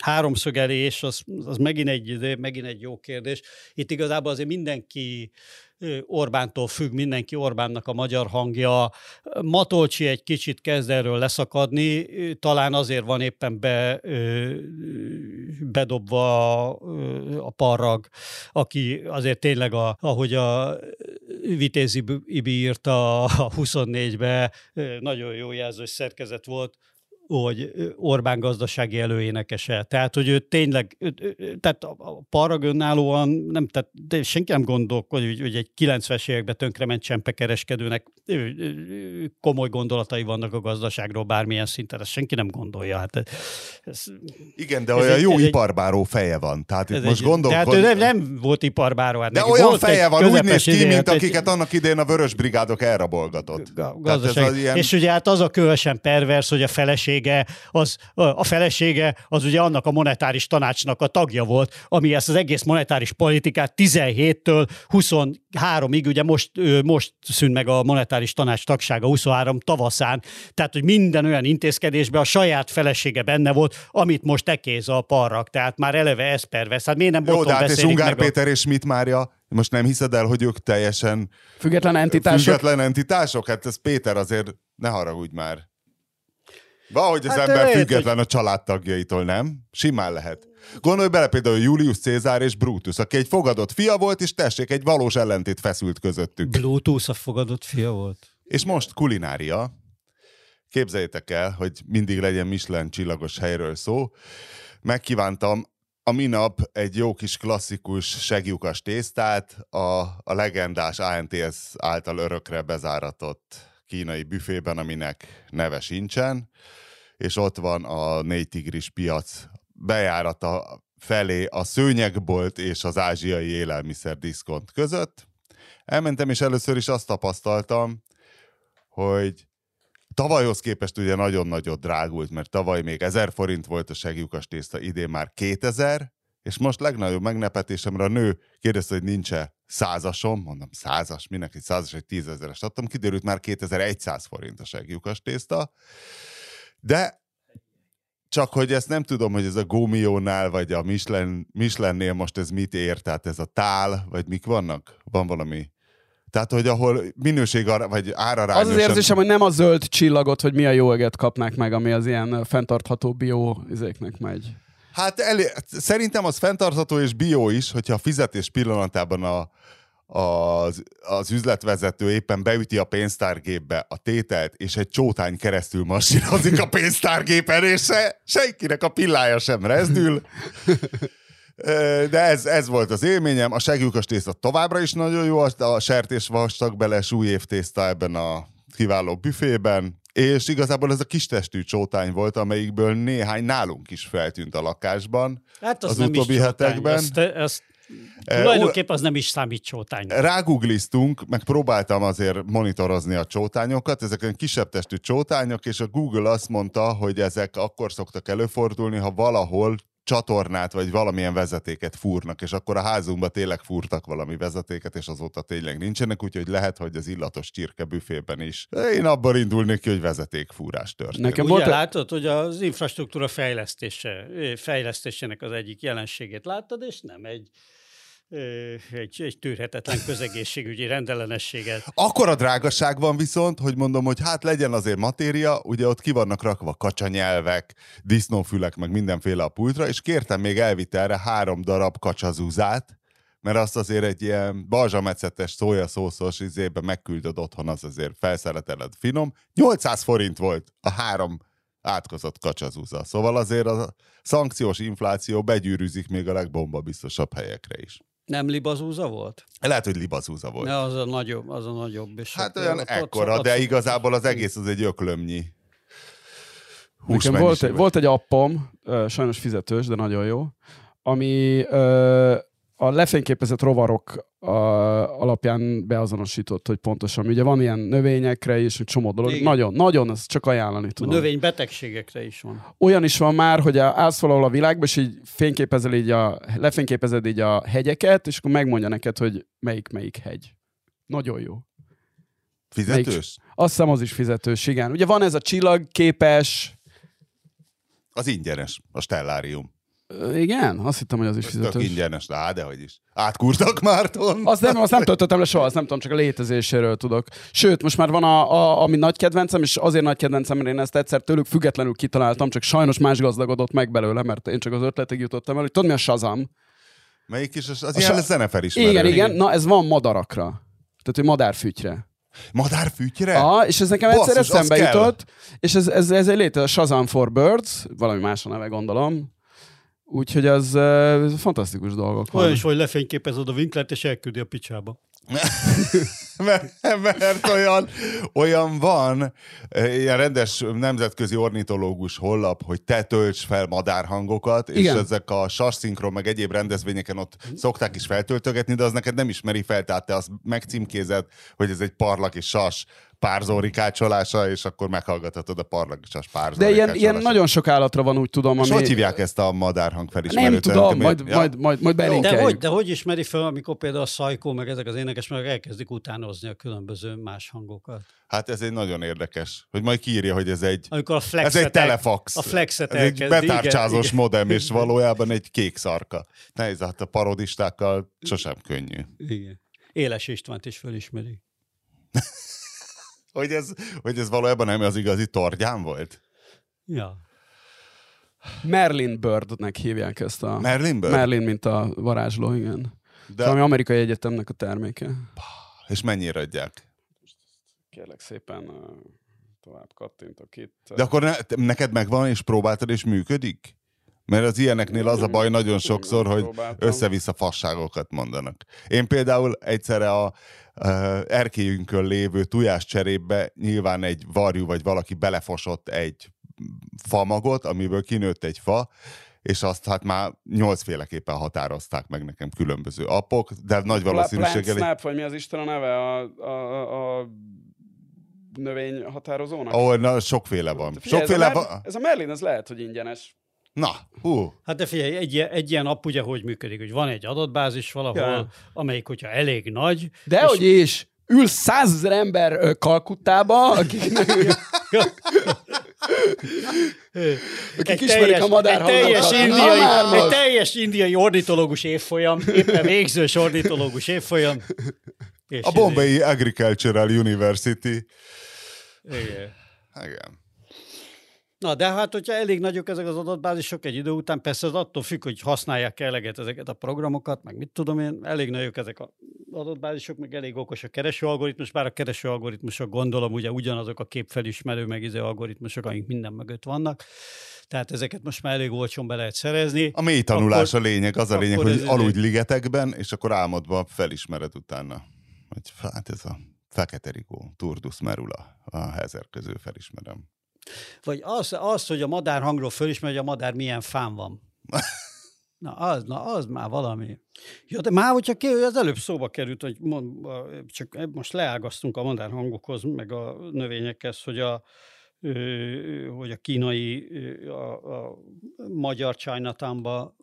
háromszögelés, az, az megint, egy, megint egy jó kérdés. Itt igazából azért mindenki Orbántól függ, mindenki Orbánnak a magyar hangja. Matolcsi egy kicsit kezd erről leszakadni, talán azért van éppen be, bedobva a parrag, aki azért tényleg, a, ahogy a Vitéz Ibi írta a 24-be, ö, nagyon jó jelzős szerkezet volt, hogy Orbán gazdasági előénekese. Tehát, hogy ő tényleg, tehát a Parag önállóan, nem, tehát de senki nem gondol, hogy, hogy egy 90-es években tönkrement csempekereskedőnek komoly gondolatai vannak a gazdaságról bármilyen szinten, ezt senki nem gondolja. Hát ez, Igen, de olyan egy, jó iparbáró feje van. Tehát itt most gondolok. Tehát ő nem, nem volt iparbáró. Hát de olyan feje van, úgy néz ki, mint hát akiket egy, annak idén a vörös brigádok elrabolgatott. Gazdaság. Ilyen... És ugye hát az a különösen pervers, hogy a felesége, az, a felesége az ugye annak a monetáris tanácsnak a tagja volt, ami ezt az egész monetáris politikát 17-től 23-ig, ugye most, most szűnt meg a monetáris tanács tagsága 23 tavaszán, tehát hogy minden olyan intézkedésben a saját felesége benne volt, amit most tekéz a parrak, tehát már eleve ez pervers. Hát miért nem Jó, de hát és Ungár Péter a... és mit Mária most nem hiszed el, hogy ők teljesen független entitások? Független entitások? Hát ez Péter azért, ne haragudj már. Valahogy az hát ember lehet, független hogy... a családtagjaitól, nem? Simán lehet. Gondolj bele például Julius Cézár és Brutus, aki egy fogadott fia volt, és tessék, egy valós ellentét feszült közöttük. Brutus a fogadott fia volt. És most kulinária. Képzeljétek el, hogy mindig legyen Michelin csillagos helyről szó. Megkívántam a minap egy jó kis klasszikus segjukas tésztát a, a legendás ANTS által örökre bezáratott kínai büfében, aminek neve sincsen, és ott van a négy tigris piac bejárata felé a szőnyegbolt és az ázsiai élelmiszer diszkont között. Elmentem, és először is azt tapasztaltam, hogy tavalyhoz képest ugye nagyon nagyot drágult, mert tavaly még 1000 forint volt a segjukas tészta, idén már 2000, és most legnagyobb megnepetésemre a nő kérdezte, hogy nincs-e százasom, mondom százas, egy százas, egy tízezeres adtam, kiderült már 2100 forint a segjukas tészta, de csak hogy ezt nem tudom, hogy ez a Gómiónál, vagy a Michelin, Michelinnél most ez mit ér, tehát ez a tál, vagy mik vannak? Van valami tehát, hogy ahol minőség vagy árarányosan... Az az érzésem, hogy nem a zöld csillagot, hogy mi a jó eget kapnák meg, ami az ilyen fenntartható bio izéknek megy. Hát elé... szerintem az fenntartható és bio is, hogyha a fizetés pillanatában a, az, az üzletvezető éppen beüti a pénztárgépbe a tételt, és egy csótány keresztül masírozik a pénztárgépen, és se, senkinek a pillája sem rezdül. De ez, ez volt az élményem. A segjukas tészta továbbra is nagyon jó, a sertés vastag bele súlyév tészta ebben a kiváló büfében, és igazából ez a kis testű csótány volt, amelyikből néhány nálunk is feltűnt a lakásban hát az, az utóbbi hetekben. Ezt, ezt Tulajdonképpen az nem is számít csótány. Rágoogliztunk, meg próbáltam azért monitorozni a csótányokat, ezek kisebb testű csótányok, és a Google azt mondta, hogy ezek akkor szoktak előfordulni, ha valahol csatornát, vagy valamilyen vezetéket fúrnak, és akkor a házunkba tényleg fúrtak valami vezetéket, és azóta tényleg nincsenek, úgyhogy lehet, hogy az illatos csirke büfében is. Én abban indulnék ki, hogy vezetékfúrás történt. Nekem Ugye volt látod, hogy az infrastruktúra fejlesztése, fejlesztésének az egyik jelenségét láttad, és nem egy egy, egy tűrhetetlen közegészségügyi rendellenességet. Akkora drágaság van viszont, hogy mondom, hogy hát legyen azért matéria, ugye ott ki vannak rakva kacsanyelvek, disznófülek, meg mindenféle a pultra, és kértem még elvitelre három darab kacsazúzát, mert azt azért egy ilyen balzsamecetes szójaszószos izébe megküldöd otthon, az azért felszereteled finom. 800 forint volt a három átkozott kacsazúza. Szóval azért a szankciós infláció begyűrűzik még a legbomba biztosabb helyekre is. Nem libazúza volt? Lehet, hogy libazúza volt. Ja, az a nagyobb, az a nagyobb. És hát olyan ekkora, ott, de igazából az egész az egy öklömnyi. Nekem volt egy, volt egy appom, sajnos fizetős, de nagyon jó, ami a lefényképezett rovarok a, alapján beazonosított, hogy pontosan. Ugye van ilyen növényekre is, egy csomó dolog. Igen. Nagyon, nagyon, ezt csak ajánlani tudom. A növénybetegségekre is van. Olyan is van már, hogy állsz valahol a világban, és így fényképezel így a, lefényképezed így a hegyeket, és akkor megmondja neked, hogy melyik melyik hegy. Nagyon jó. Fizetős? Melyik, azt hiszem, az is fizetős, igen. Ugye van ez a csillagképes... Az ingyenes, a stellárium. Igen? Azt hittem, hogy az is fizetős. Tök ingyenes, de de hogy is. Átkúrtak Márton. Azt nem, azt nem töltöttem le soha, azt nem tudom, csak a létezéséről tudok. Sőt, most már van a, a, ami nagy kedvencem, és azért nagy kedvencem, mert én ezt egyszer tőlük függetlenül kitaláltam, csak sajnos más gazdagodott meg belőle, mert én csak az ötletig jutottam el, hogy tudod mi a Shazam? Melyik is? Az, az ilyen sa... zenefer is. Igen, igen, na ez van madarakra. Tehát, hogy madárfütyre. Madárfütyre? Ah, és ez nekem egyszer eszembe jutott, és ez, ez, ez egy léte, a Shazam for Birds, valami más a neve gondolom. Úgyhogy az uh, fantasztikus dolgok Olyan is, hogy lefényképezed a Winklert, és elküldi a picsába. mert, mert olyan, olyan van, ilyen rendes nemzetközi ornitológus hollap, hogy te tölts fel madárhangokat, és Igen. ezek a sas szinkron, meg egyéb rendezvényeken ott szokták is feltöltögetni, de az neked nem ismeri fel, tehát te azt megcímkézed, hogy ez egy parlak és sas párzórikácsolása, és akkor meghallgathatod a parlak és sas De párzórikácsolását. ilyen, ilyen nagyon sok állatra van, úgy tudom, És ami... hogy hívják ezt a madárhang felismerőt? Nem tudom, Szerintem- majd, Ja. majd, majd, majd De hogy, de hogy ismeri fel, amikor például a Szajkó, meg ezek az énekes, meg elkezdik utánozni a különböző más hangokat? Hát ez egy nagyon érdekes, hogy majd kiírja, hogy ez egy Amikor a Ez flexet, egy telefax. a flexet Ez egy betárcsázós igen, modem, és valójában egy kék szarka. Nehéz, hát a parodistákkal sosem könnyű. Igen. Éles Istvánt is felismeri. Hogy ez, hogy ez valójában nem az igazi tordján volt? Ja. Merlin Birdnek hívják ezt a... Merlin Bird? Merlin, mint a varázsló, igen. De... Valami amerikai egyetemnek a terméke. és mennyire adják? Kérlek szépen tovább kattintok itt. De akkor ne, te- neked megvan, és próbáltad, és működik? Mert az ilyeneknél az a baj nagyon sokszor, hogy össze-vissza fasságokat mondanak. Én például egyszerre a erkélyünkön lévő tujás cserébe nyilván egy varjú vagy valaki belefosott egy famagot, amiből kinőtt egy fa, és azt hát már nyolcféleképpen határozták meg nekem különböző appok, de nagy valószínűséggel... Plant Snap, vagy mi az Isten a neve a, a, a növény határozónak? Ahol na, sokféle van. Figyelj, Sokféle ez, a van. Mer- ez a Merlin, ez lehet, hogy ingyenes. Na, hú, Hát de figyelj, egy, ilyen- egy ilyen app ugye hogy működik, hogy van egy adatbázis valahol, Ja. amelyik, hogyha elég nagy, De hogy is, ül százezer ember Kalkuttába, akik, akik ismerik a madár egy teljes, indiai, Na egy teljes indiai ornitológus évfolyam, éppen végzős ornitológus évfolyam. És a Bombay Agricultural University. Igen. Igen. Na, de hát, hogyha elég nagyok ezek az adatbázisok egy idő után, persze az attól függ, hogy használják eleget ezeket a programokat, meg mit tudom én, elég nagyok ezek az adatbázisok, meg elég okos a kereső algoritmus, bár a kereső algoritmusok gondolom ugye ugyanazok a képfelismerő, meg izé algoritmusok, amik minden mögött vannak. Tehát ezeket most már elég olcsón be lehet szerezni. A mély tanulás Akkor- a lényeg, az a lényeg, hogy aludj ligetekben, és akkor álmodva felismered utána. Hogy hát ez a fekete rigó, turdus merula, a hezer közül felismerem. Vagy az, az, hogy a madár hangról fölismer, hogy a madár milyen fán van. Na az, na az már valami. Ja, de már, hogyha ki, az előbb szóba került, hogy mond, csak most leágaztunk a madár hangokhoz, meg a növényekhez, hogy a, hogy a kínai, a, a magyar Chinatownba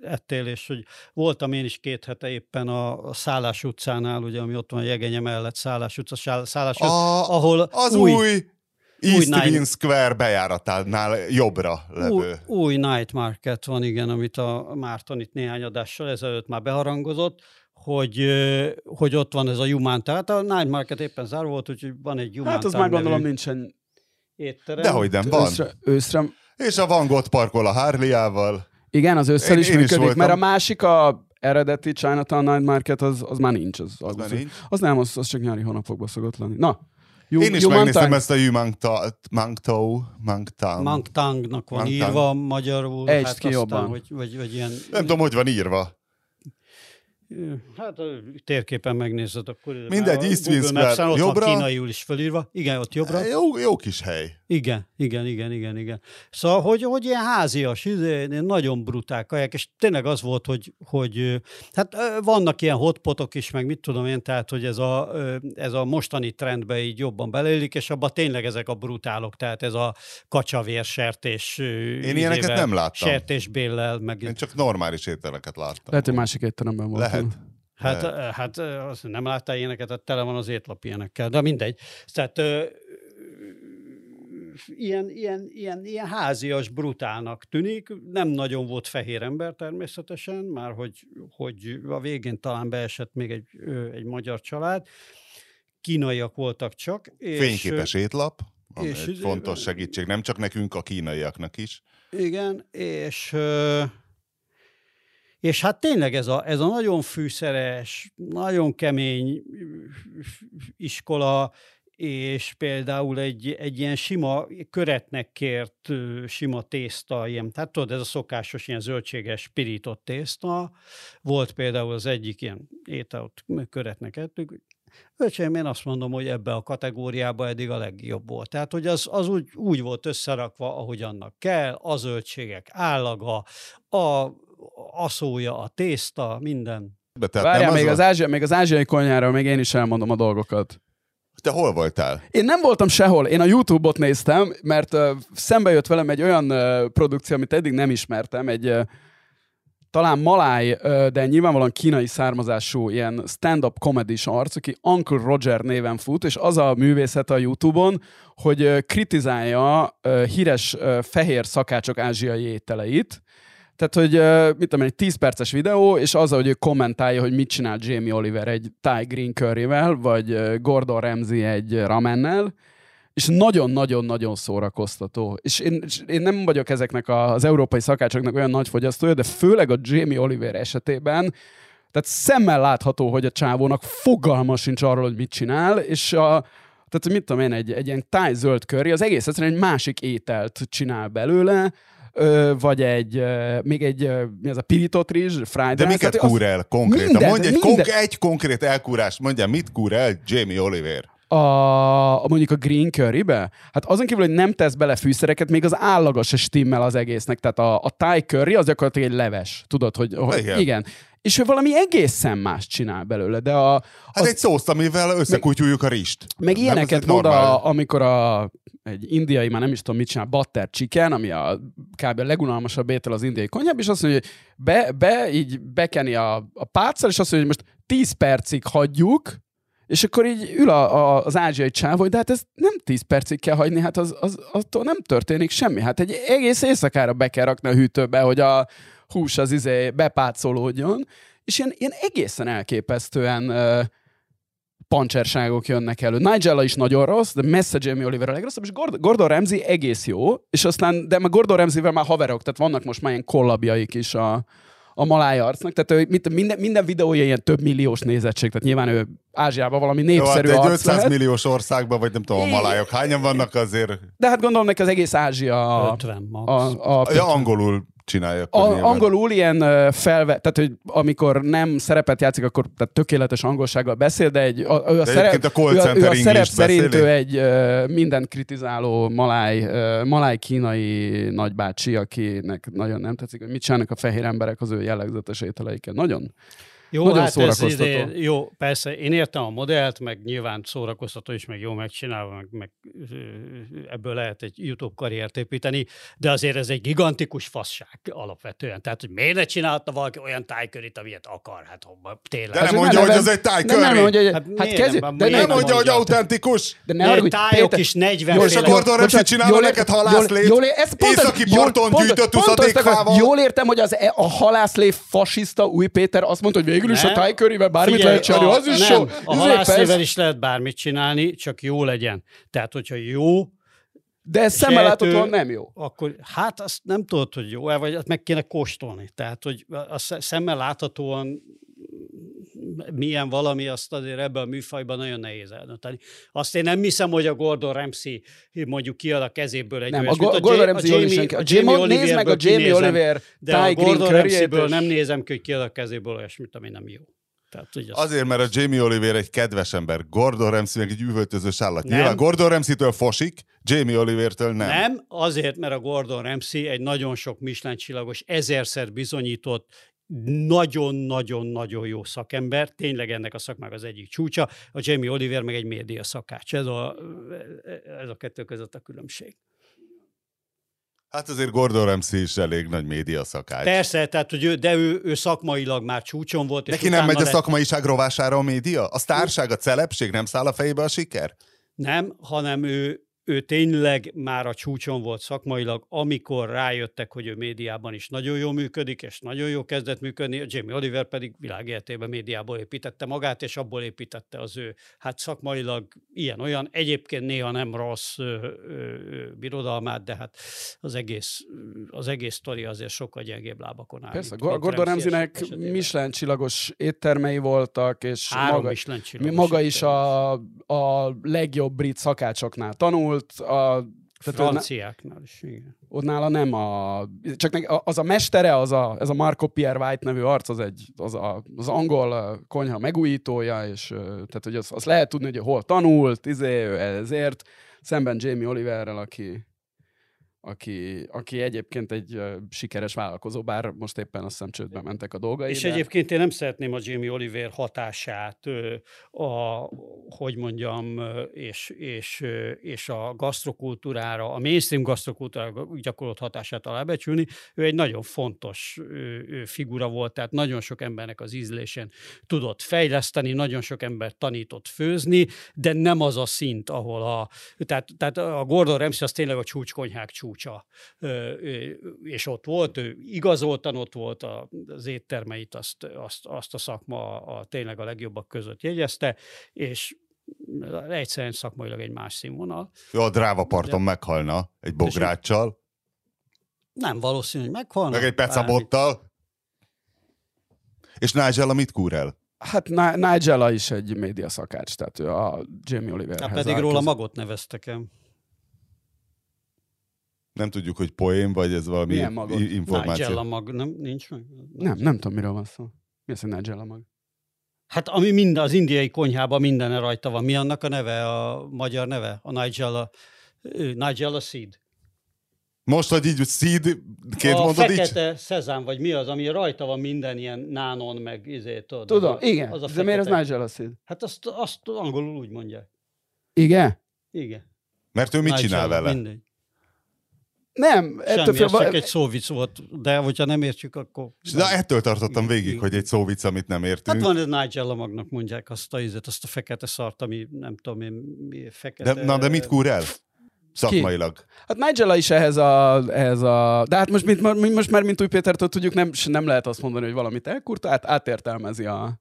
ettél, és hogy voltam én is két hete éppen a, a Szállás utcánál, ugye, ami ott van a Jegenye mellett, Szállás utca, Szállás A, ahol az új, új East Nine- Wing Square bejáratánál jobbra Új, levő. új night market van, igen, amit a Márton itt néhány adással ezelőtt már beharangozott, hogy, hogy ott van ez a Humán. Tehát a night market éppen zárva volt, úgyhogy van egy Humán Hát az már gondolom nincsen étterem. Dehogy nem, van. őszre, őszre. És a Van Gogh parkol a Harley-ával. Igen, az összel Én- is én is működik, voltam. mert a másik, a eredeti Chinatown Night Market, az, az már nincs. Az, Az már nincs. Az nem, az, az csak nyári hónapokban szokott lenni. Na, Jú, Én is Jú, megnéztem ezt a Mangtao. Mangtangnak van Mangtang. írva magyarul. Ejtsd hát ki aztán, jobban. Hogy, vagy, vagy ilyen, Nem tudom, hogy van írva. Hát a térképen megnézed, akkor Mindegy, East Wing Google Maps-en Square. ott Jobbra? van kínaiul is felírva. Igen, ott jobbra. Jó, jó kis hely. Igen, igen, igen, igen, igen. Szóval, hogy, hogy ilyen házias, izé, ilyen nagyon brutál kaják, és tényleg az volt, hogy, hogy hát vannak ilyen hotpotok is, meg mit tudom én, tehát, hogy ez a, ez a mostani trendbe így jobban beleillik, és abban tényleg ezek a brutálok, tehát ez a kacsavér sertés. Én ilyeneket nem láttam. Sertésbéllel, meg... Én csak normális ételeket láttam. Lehet, hogy másik étteremben volt. Lehet. Hát, hát ö, azt nem láttál ilyeneket, hát tele van az étlap ilyenekkel, de mindegy. Tehát ilyen, ilyen, ilyen, ilyen házias, brutálnak tűnik. Nem nagyon volt fehér ember természetesen, már hogy, hogy a végén talán beesett még egy, egy magyar család. Kínaiak voltak csak. És, Fényképes étlap, ami és- egy fontos segítség, nem csak nekünk, a kínaiaknak is. Igen, és, És hát tényleg ez a, ez a nagyon fűszeres, nagyon kemény iskola, és például egy, egy ilyen sima, köretnek kért sima tészta, ilyen, tehát tudod, ez a szokásos ilyen zöldséges pirított tészta, volt például az egyik ilyen ételt köretnek ettük, Öcsém, én azt mondom, hogy ebbe a kategóriába eddig a legjobb volt. Tehát, hogy az, az úgy, úgy volt összerakva, ahogy annak kell, a zöldségek állaga, a aszója, a tészta, minden. Várjál, még, az, ázsia, még az ázsiai konyhára még én is elmondom a dolgokat. Te hol voltál? Én nem voltam sehol. Én a YouTube-ot néztem, mert uh, szembe jött velem egy olyan uh, produkció, amit eddig nem ismertem, egy uh, talán maláj, de nyilvánvalóan kínai származású ilyen stand-up comedy arc, aki Uncle Roger néven fut, és az a művészet a YouTube-on, hogy kritizálja híres fehér szakácsok ázsiai ételeit, tehát, hogy mit tudom, egy 10 perces videó, és az, hogy ő kommentálja, hogy mit csinál Jamie Oliver egy Thai Green Curryvel, vagy Gordon Ramsay egy ramennel, és nagyon-nagyon-nagyon szórakoztató. És én, és én nem vagyok ezeknek az európai szakácsoknak olyan nagy fogyasztója, de főleg a Jamie Oliver esetében, tehát szemmel látható, hogy a csávónak fogalma sincs arról, hogy mit csinál, és a, tehát mit tudom én, egy, egy ilyen táj zöld curry, az egész egyszerűen egy másik ételt csinál belőle, ö, vagy egy, ö, még egy, ö, mi az a pirított rizs, fried De miket kúr el konkrétan? Minden, Mondj egy, minden. Konk- egy konkrét elkúrást, mondja, mit kúr el Jamie Oliver? a, a mondjuk a green currybe, hát azon kívül, hogy nem tesz bele fűszereket, még az állaga se stimmel az egésznek. Tehát a, a thai curry az gyakorlatilag egy leves. Tudod, hogy, hogy igen. igen. És ő valami egészen más csinál belőle, de a... Hát az, hát egy szószt, amivel összekutyuljuk a rist. Meg ilyeneket mond, a, amikor a, egy indiai, már nem is tudom mit csinál, butter chicken, ami a kb. a legunalmasabb étel az indiai konyhában, és azt mondja, hogy be, be így bekeni a, a pálccal, és azt mondja, hogy most 10 percig hagyjuk, és akkor így ül a, a, az ázsiai csávó, hogy de hát ez nem 10 percig kell hagyni, hát az, az, attól nem történik semmi. Hát egy egész éjszakára be kell rakni a hűtőbe, hogy a hús az izé bepácolódjon, és ilyen, ilyen egészen elképesztően uh, pancserságok jönnek elő. Nigella is nagyon rossz, de messze Jamie Oliver a legrosszabb, és Gordon, Ramsay egész jó, és aztán, de meg Gordon Ramsay-vel már haverok, tehát vannak most már ilyen kollabjaik is a, a maláj arcnak, tehát ő, mit, minden, minden videója ilyen több milliós nézettség, tehát nyilván ő Ázsiában valami népszerű Jó, hát egy 500 lehet. milliós országban, vagy nem tudom, a malájok hányan vannak azért? De hát gondolom neki az egész Ázsia 50 max. A, a, a, ja, angolul csinálja. A, angolul ilyen felve, tehát hogy amikor nem szerepet játszik, akkor tehát tökéletes angolsággal beszél, de egy, a, ő a, de szerep, a, ő a, ő a szerep szerint ő egy mindent kritizáló maláj, uh, maláj kínai nagybácsi, akinek nagyon nem tetszik, hogy mit csinálnak a fehér emberek az ő jellegzetes ételeikkel. Nagyon jó, Nagyon hát szórakoztató. Ez ide, jó, persze, én értem a modellt, meg nyilván szórakoztató is, meg jó megcsinálva, meg, meg ebből lehet egy YouTube karriert építeni, de azért ez egy gigantikus fasság alapvetően. Tehát, hogy miért ne csinálta valaki olyan tájkörit, amilyet akar? Hát hova, tényleg. De nem mondja, hogy ez egy tájköri. Nem, mondja, hogy, hát, hát kezdj, de nem mondja, hogy autentikus. De ne haragudj, tájok is 40 És a Gordon Ramsay csinálna neked halászlét, északi parton gyűjtött uszadékfával. Jól értem, hogy az, e- a halászlé fasiszta Új Péter azt mondta, hogy végül is a tájkörével bármit Figyelj, lehet csinálni, az is nem, jó. A halászlével is lehet bármit csinálni, csak jó legyen. Tehát, hogyha jó, de ez szemmel láthatóan nem jó. Akkor hát azt nem tudod, hogy jó-e, vagy azt meg kéne kóstolni. Tehát, hogy a szemmel láthatóan milyen valami, azt azért ebben a műfajban nagyon nehéz eldönteni. Azt én nem hiszem, hogy a Gordon Ramsay mondjuk kiad a kezéből egy nem, olyas, a, a, Gordon Ramsay a Jamie, a Jamie, Oliver nézd meg a Jamie Oliver de a Gordon Ramsay-ből nem nézem ki, hogy kiad a kezéből olyasmit, ami nem jó. Tehát. Azért, mert a Jamie Oliver egy kedves ember, Gordon Ramsay meg egy üvöltözős állat. Nem. Nyilván Gordon Ramsay-től fosik, Jamie Olivertől nem. Nem, azért, mert a Gordon Ramsay egy nagyon sok Michelin csillagos, ezerszer bizonyított nagyon-nagyon-nagyon jó szakember, tényleg ennek a szakmák az egyik csúcsa, a Jamie Oliver meg egy média szakács. Ez a, ez a kettő között a különbség. Hát azért Gordon Ramsay is elég nagy média szakács. Persze, tehát, hogy ő, de ő, ő szakmailag már csúcson volt. Neki nem megy lett... a szakmaiság rovására a média? A sztárság, a celebség nem száll a fejébe a siker? Nem, hanem ő, ő tényleg már a csúcson volt szakmailag, amikor rájöttek, hogy ő médiában is nagyon jól működik, és nagyon jó kezdett működni, Jamie Oliver pedig világéletében médiából építette magát, és abból építette az ő, hát szakmailag ilyen-olyan, egyébként néha nem rossz ö, ö, birodalmát, de hát az egész, az egész sztori azért sokkal gyengébb lábakon áll. Persze, Gordon Ramsay Ramsaynek. Michelin csillagos éttermei voltak, és Három maga, maga is a, a legjobb brit szakácsoknál tanult, a, tehát Franciáknál is, igen. ott nála nem a... Csak az a mestere, az a, ez a Marco Pierre White nevű arc, az, egy, az, a, az angol konyha megújítója, és tehát, hogy azt az lehet tudni, hogy hol tanult, izé, ezért, szemben Jamie Oliverrel, aki, aki, aki egyébként egy sikeres vállalkozó, bár most éppen azt hiszem csődbe mentek a dolgai. És de- egyébként én nem szeretném a Jamie Oliver hatását, a, hogy mondjam, és, és, és a gasztrokultúrára, a mainstream gasztrokultúrára gyakorolt hatását alábecsülni. Ő egy nagyon fontos figura volt, tehát nagyon sok embernek az ízlésen tudott fejleszteni, nagyon sok ember tanított főzni, de nem az a szint, ahol a... Tehát, tehát a Gordon Ramsay az tényleg a csúcskonyhák csúcsa, és ott volt, ő igazoltan ott volt, a- az éttermeit azt, azt, azt a szakma a, tényleg a legjobbak között jegyezte, és egyszerűen szakmailag egy más színvonal. Ő a dráva parton meghalna egy bográccsal, Nem valószínű, hogy meghalna. meg egy pecabottal. És Nigella mit kúr el? Hát Ni- Nigella is egy média szakács, tehát ő a Jamie Oliverhez Hát pedig róla magot neveztek el. Nem tudjuk, hogy poém, vagy ez valami Milyen információ. Nigella mag, nem, nincs meg? Nem, nem tudom, miről van szó. Mi az, hogy Nigella mag? Hát ami mind az indiai konyhában minden rajta van. Mi annak a neve, a magyar neve? A Nigella, Nigella seed. Most, hogy így seed, két a mondod így? fekete szezám, vagy mi az, ami rajta van minden ilyen nánon, meg izé, tudod. Tudom, az igen. Az a De miért fekete. Nigella Seed? Hát azt, azt angolul úgy mondják. Igen? Igen. Mert ő mit csinál Nigella, vele? Mindegy. Nem, ettől Semmi, ez félve- csak egy szóvic volt, de hogyha nem értjük, akkor... De ettől tartottam végig, igen. hogy egy szóvic, amit nem értünk. Hát van ez Nigella magnak mondják azt a, ízet, azt a fekete szart, ami nem tudom én, mi fekete... de, na, de mit kúr el? Szakmailag. Hát Nigella is ehhez a, ehhez a... De hát most, mint, mi most már, mint Új Pétertől tudjuk, nem, nem lehet azt mondani, hogy valamit elkurta, hát átértelmezi a...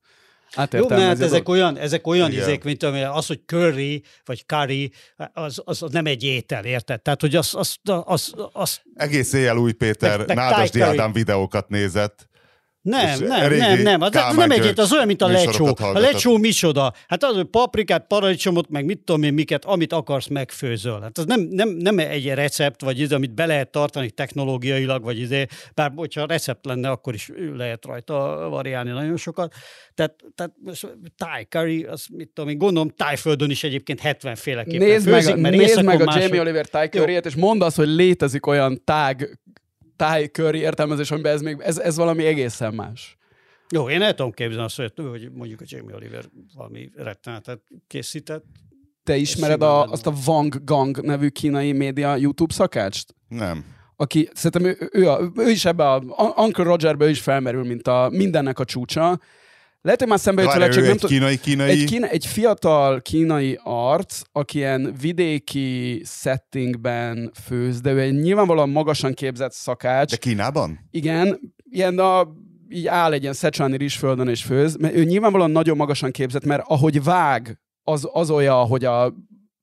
Jó, Átértelmezi mert ezek olyan, ezek olyan Igen. izék, mint ami az, hogy curry, vagy curry, az, az nem egy étel, érted? Tehát, hogy az, az, az, az Egész éjjel új Péter Nádasdi. Ádám videókat nézett. Nem, nem, nem, nem, az, az nem egy, György az olyan, mint a lecsó. A lecsó micsoda? Hát az, hogy paprikát, paradicsomot, meg mit tudom én, miket, amit akarsz, megfőzöl. Hát az nem, nem, nem egy recept, vagy ez, amit be lehet tartani technológiailag, vagy izé, bár hogyha recept lenne, akkor is lehet rajta variálni nagyon sokat. Tehát, tehát Thai curry, az mit tudom én, gondolom Tájföldön is egyébként 70 féleképpen Nézd meg, főzik, a, mert nézd meg a Jamie Oliver Thai curry és mondd azt, hogy létezik olyan tág Curry értelmezés, amiben ez, még, ez, ez valami egészen más. Jó, én el tudom képzelni azt, hogy- mondjuk a Jamie Oliver valami rettenetet készített. Te ismered a, azt a Wang Gang nevű kínai média YouTube szakácst? Nem. aki szerintem ő, ő, a, ő is ebbe a Uncle Rogerbe is felmerül, mint a mindennek a csúcsa. Lehet, hogy már szembe jött vele, csak nem egy tudom. kínai, kínai... Egy, kína, egy fiatal kínai arc, aki ilyen vidéki settingben főz, de ő egy nyilvánvalóan magasan képzett szakács. De Kínában? Igen, ilyen a, így áll egy ilyen szecsáni rizsföldön és főz, mert ő nyilvánvalóan nagyon magasan képzett, mert ahogy vág, az, az olyan, hogy a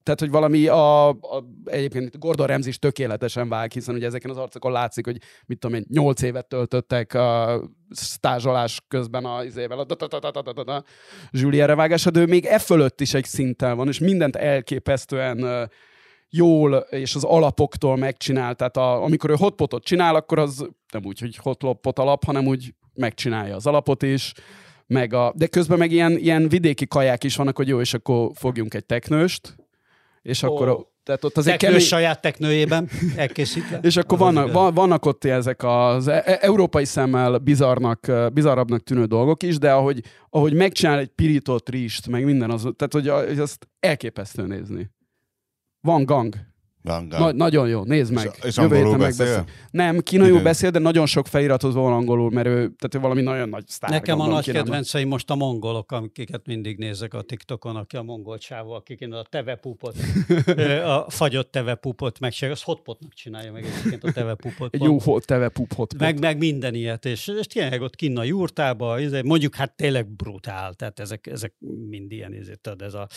tehát, hogy valami a, a egyébként Gordon Ramsay is tökéletesen vág, hiszen ugye ezeken az arcokon látszik, hogy mit tudom én, nyolc évet töltöttek a stázsolás közben a izével, a da-da-da-da-da-da-da, Juliere vágása, de ő még e fölött is egy szinten van, és mindent elképesztően jól és az alapoktól megcsinál. Tehát a, amikor ő hotpotot csinál, akkor az nem úgy, hogy hotlopot alap, hanem úgy megcsinálja az alapot is, meg a, de közben meg ilyen, ilyen vidéki kaják is vannak, hogy jó, és akkor fogjunk egy teknőst, és Ó. akkor a- tehát ott azért Teknő kemény, saját teknőjében elkészítve. és akkor vannak, van, vannak ott ezek az e- e- európai szemmel bizarnak, bizarrabbnak tűnő dolgok is, de ahogy, ahogy megcsinál egy pirított rist, meg minden az, tehát hogy, a- hogy azt elképesztő nézni. Van gang. Na, nagyon jó, nézd meg. És, és Jövő angolul beszél? megbeszél. Nem, kínaiul beszél, de nagyon sok feliratod van angolul, mert ő, tehát ő valami nagyon nagy sztár. Nekem a nagy kedvenceim most a mongolok, akiket mindig nézek a TikTokon, aki a mongol csávó, akik én a tevepupot, a fagyott tevepupot megcsinálja, az hotpotnak csinálja meg egyébként a tevepupot. Egy jó hot, teve pup hot meg, meg minden ilyet, és, és tényleg ott kinn a jurtába, izé, mondjuk hát tényleg brutál, tehát ezek, ezek mind ilyen, tudod, ez a,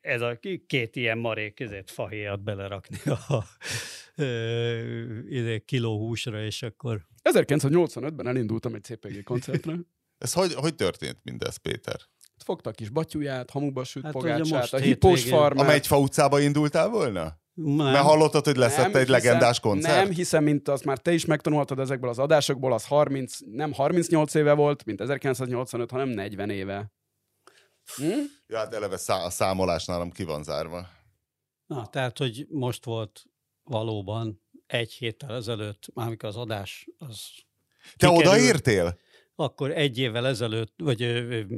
ez a két ilyen marék ezért fahéjat belerakni a ö, izé, kiló húsra, és akkor 1985-ben elindultam egy CPG koncertre. Ez hogy, hogy történt mindez, Péter? Fogta a kis batyuját, hamuba süt Hát hát, pogácsát, a hipós farmát. A Megy fa utcába indultál volna? nem, Mert hallottad, hogy lesz ott egy legendás koncert? Nem, hiszen mint azt már te is megtanultad ezekből az adásokból, az 30, nem 38 éve volt, mint 1985, hanem 40 éve. Hm? Ja, hát eleve szá- a számolás nálam ki van zárva. Na, tehát, hogy most volt valóban egy héttel ezelőtt, már amikor az adás az Te Kikerül. odaértél? akkor egy évvel ezelőtt, vagy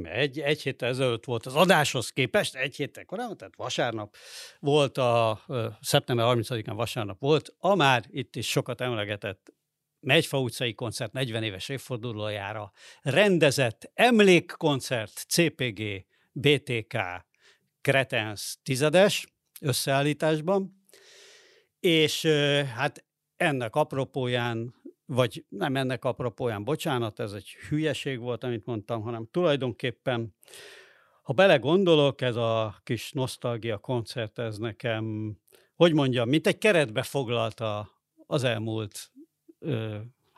egy, egy héttel ezelőtt volt az adáshoz képest, egy héttel korábban, tehát vasárnap volt a, szeptember 30-án vasárnap volt, a már itt is sokat emlegetett Megyfa utcai koncert 40 éves évfordulójára rendezett emlékkoncert CPG, BTK, Kretens tizedes összeállításban, és hát ennek apropóján vagy nem ennek apropóján, bocsánat, ez egy hülyeség volt, amit mondtam, hanem tulajdonképpen, ha belegondolok, ez a kis nosztalgia koncert, ez nekem, hogy mondjam, mint egy keretbe foglalta az elmúlt,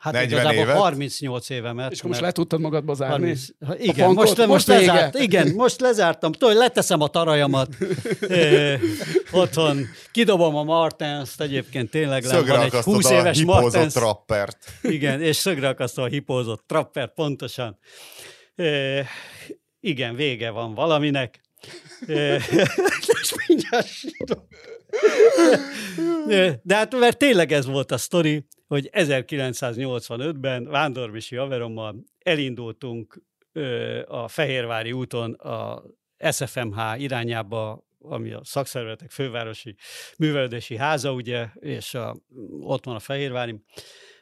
hát 40 igazából évet? 38 évemet. És akkor most le mert- tudtad magadba zárni? 30, ha, igen, punkot? most, most, Most most, lezárt, igen, most lezártam. Tudod, leteszem a tarajamat ö, otthon, kidobom a Martens-t, egyébként tényleg le, Szögre van egy akasztod 20 a éves hipózott Martens. rappert. Igen, és szögre akasztva a hipózott trapper, pontosan. E, igen, vége van valaminek. E, és mindjárt sírom. De hát, mert tényleg ez volt a sztori, hogy 1985-ben Vándormisi haverommal elindultunk a Fehérvári úton a SFMH irányába, ami a szakszervezetek fővárosi művelődési háza, ugye, és a, ott van a Fehérvári,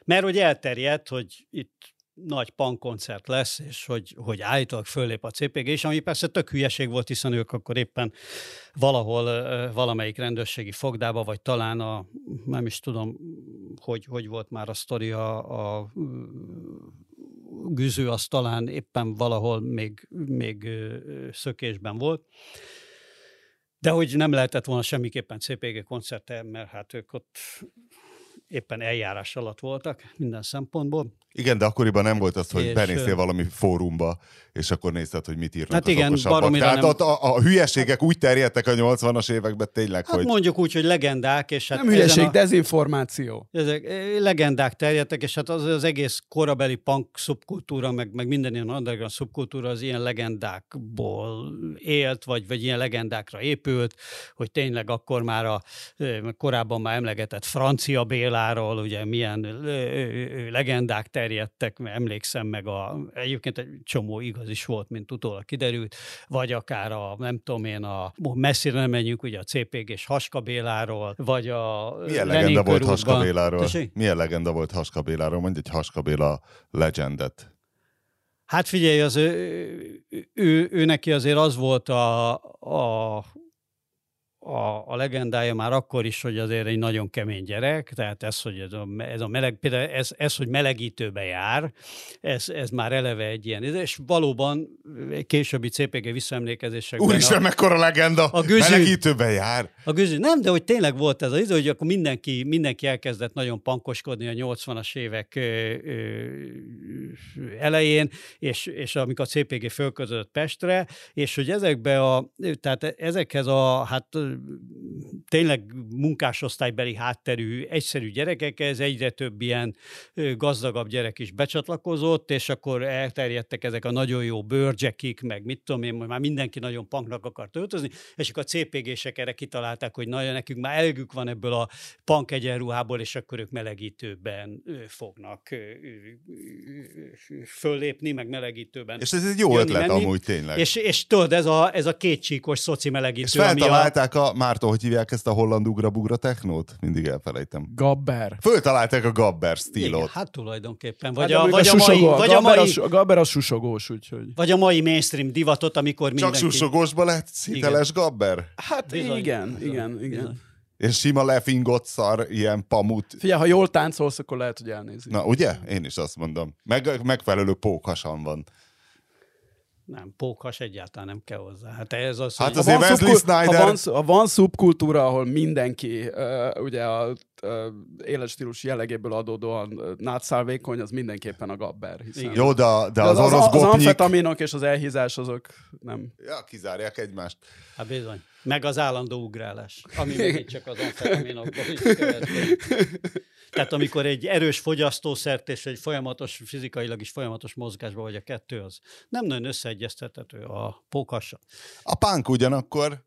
mert hogy elterjedt, hogy itt nagy punkkoncert lesz, és hogy, hogy állítólag föllép a CPG, és ami persze tök hülyeség volt, hiszen ők akkor éppen valahol valamelyik rendőrségi fogdába, vagy talán a, nem is tudom, hogy, hogy volt már a sztori, a, a güző az talán éppen valahol még, még szökésben volt. De hogy nem lehetett volna semmiképpen CPG koncerte, mert hát ők ott éppen eljárás alatt voltak minden szempontból. Igen, de akkoriban nem volt az, hogy És, benéztél valami fórumba, és akkor nézted, hogy mit írnak Hát az igen, okosabbak. Tehát nem- a, a hülyeségek úgy terjedtek a 80-as években tényleg, Hát hogy mondjuk úgy, hogy legendák, és hát Nem hülyeség, a, dezinformáció. ezek eh, legendák terjedtek, és hát az, az egész korabeli punk szubkultúra, meg, meg minden ilyen underground szubkultúra az ilyen legendákból élt, vagy, vagy ilyen legendákra épült, hogy tényleg akkor már a eh, korábban már emlegetett Francia Béláról, ugye milyen legendák terjedtek, emlékszem meg a, egyébként egy csomó igaz is volt, mint utólag kiderült, vagy akár a, nem tudom én, a messzire nem menjünk, ugye a CPG és Haska Béláról, vagy a milyen Lenin legenda volt körútban. Haska Béláról? Tessék? Milyen legenda volt Haska Béláról? Mondj egy Haska Béla legendet. Hát figyelj, az ő, ő, ő, ő neki azért az volt a, a, a, a legendája már akkor is, hogy azért egy nagyon kemény gyerek, tehát ez, hogy ez a, ez a meleg, például ez, ez, hogy melegítőbe jár, ez, ez már eleve egy ilyen, és valóban későbbi CPG visszaemlékezésekben Úristen, a, mekkora legenda! a güzű- Melegítőben jár. a güzű, nem, de hogy tényleg volt ez az idő, hogy akkor mindenki, mindenki elkezdett nagyon pankoskodni a 80-as évek ö, ö, elején, és, és amikor a CPG fölközött Pestre, és hogy ezekbe a, tehát ezekhez a, hát tényleg munkásosztálybeli hátterű, egyszerű gyerekekhez egyre több ilyen gazdagabb gyerek is becsatlakozott, és akkor elterjedtek ezek a nagyon jó bőrcsekik, meg mit tudom én, már mindenki nagyon punknak akart öltözni, és akkor a CPG-sek erre kitalálták, hogy nagyon nekünk már elgük van ebből a punk egyenruhából, és akkor ők melegítőben fognak föllépni, meg melegítőben. És ez egy jó Jönni, ötlet menni. amúgy tényleg. és, és tudod, ez a, ez a kétcsíkos szoci melegítő, és ami a, feltalálták a, Mártó, hogy hívják ezt a holland ugra-bugra technót? Mindig elfelejtem. Gabber. Föltalálták a Gabber Igen, stílot. hát tulajdonképpen. Vagy Vagy, hát, a, vagy, a, a, mai, vagy, a mai, a, Gabber a susogós, úgyhogy. vagy a mai mainstream divatot, amikor Csak mindenki... susogósba lehet hiteles Gabber? Hát Bizony. igen, Bizony, igen, igen. bizony. És sima lefingott szar, ilyen pamut. Figyelj, ha jól táncolsz, akkor lehet, hogy elnézi. Na, ugye? Én is azt mondom. Meg, megfelelő pókhasan van. Nem, pókhas egyáltalán nem kell hozzá. Hát ez az, Hát hogy... azért van Wesley szubkul- Snyder- Ha van, ha van szubkultúra, ahol mindenki uh, ugye a uh, életstílus jellegéből adódóan uh, nátszálvékony, az mindenképpen a gabber. Hiszen Igen. Jó, de, de De az, orosz az, az gopnyik... amfetaminok és az elhízás azok nem. Ja, kizárják egymást. Hát bizony. Meg az állandó ugrálás, ami megint csak az amfetaminokból is következik. Tehát amikor egy erős fogyasztószert és egy folyamatos, fizikailag is folyamatos mozgásban vagy a kettő, az nem nagyon összeegyeztethető a pókassa. A punk ugyanakkor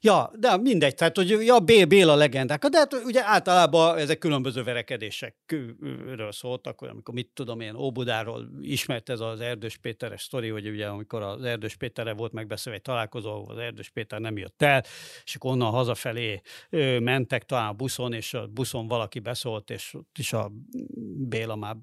Ja, de mindegy, tehát hogy ja, B, Béla legendák, de hát ugye általában ezek különböző verekedésekről szóltak, hogy amikor mit tudom én, Óbudáról ismert ez az Erdős Péteres sztori, hogy ugye amikor az Erdős Péterre volt megbeszélve egy találkozó, az Erdős Péter nem jött el, és akkor onnan hazafelé mentek talán a buszon, és a buszon valaki beszólt, és ott is a Béla már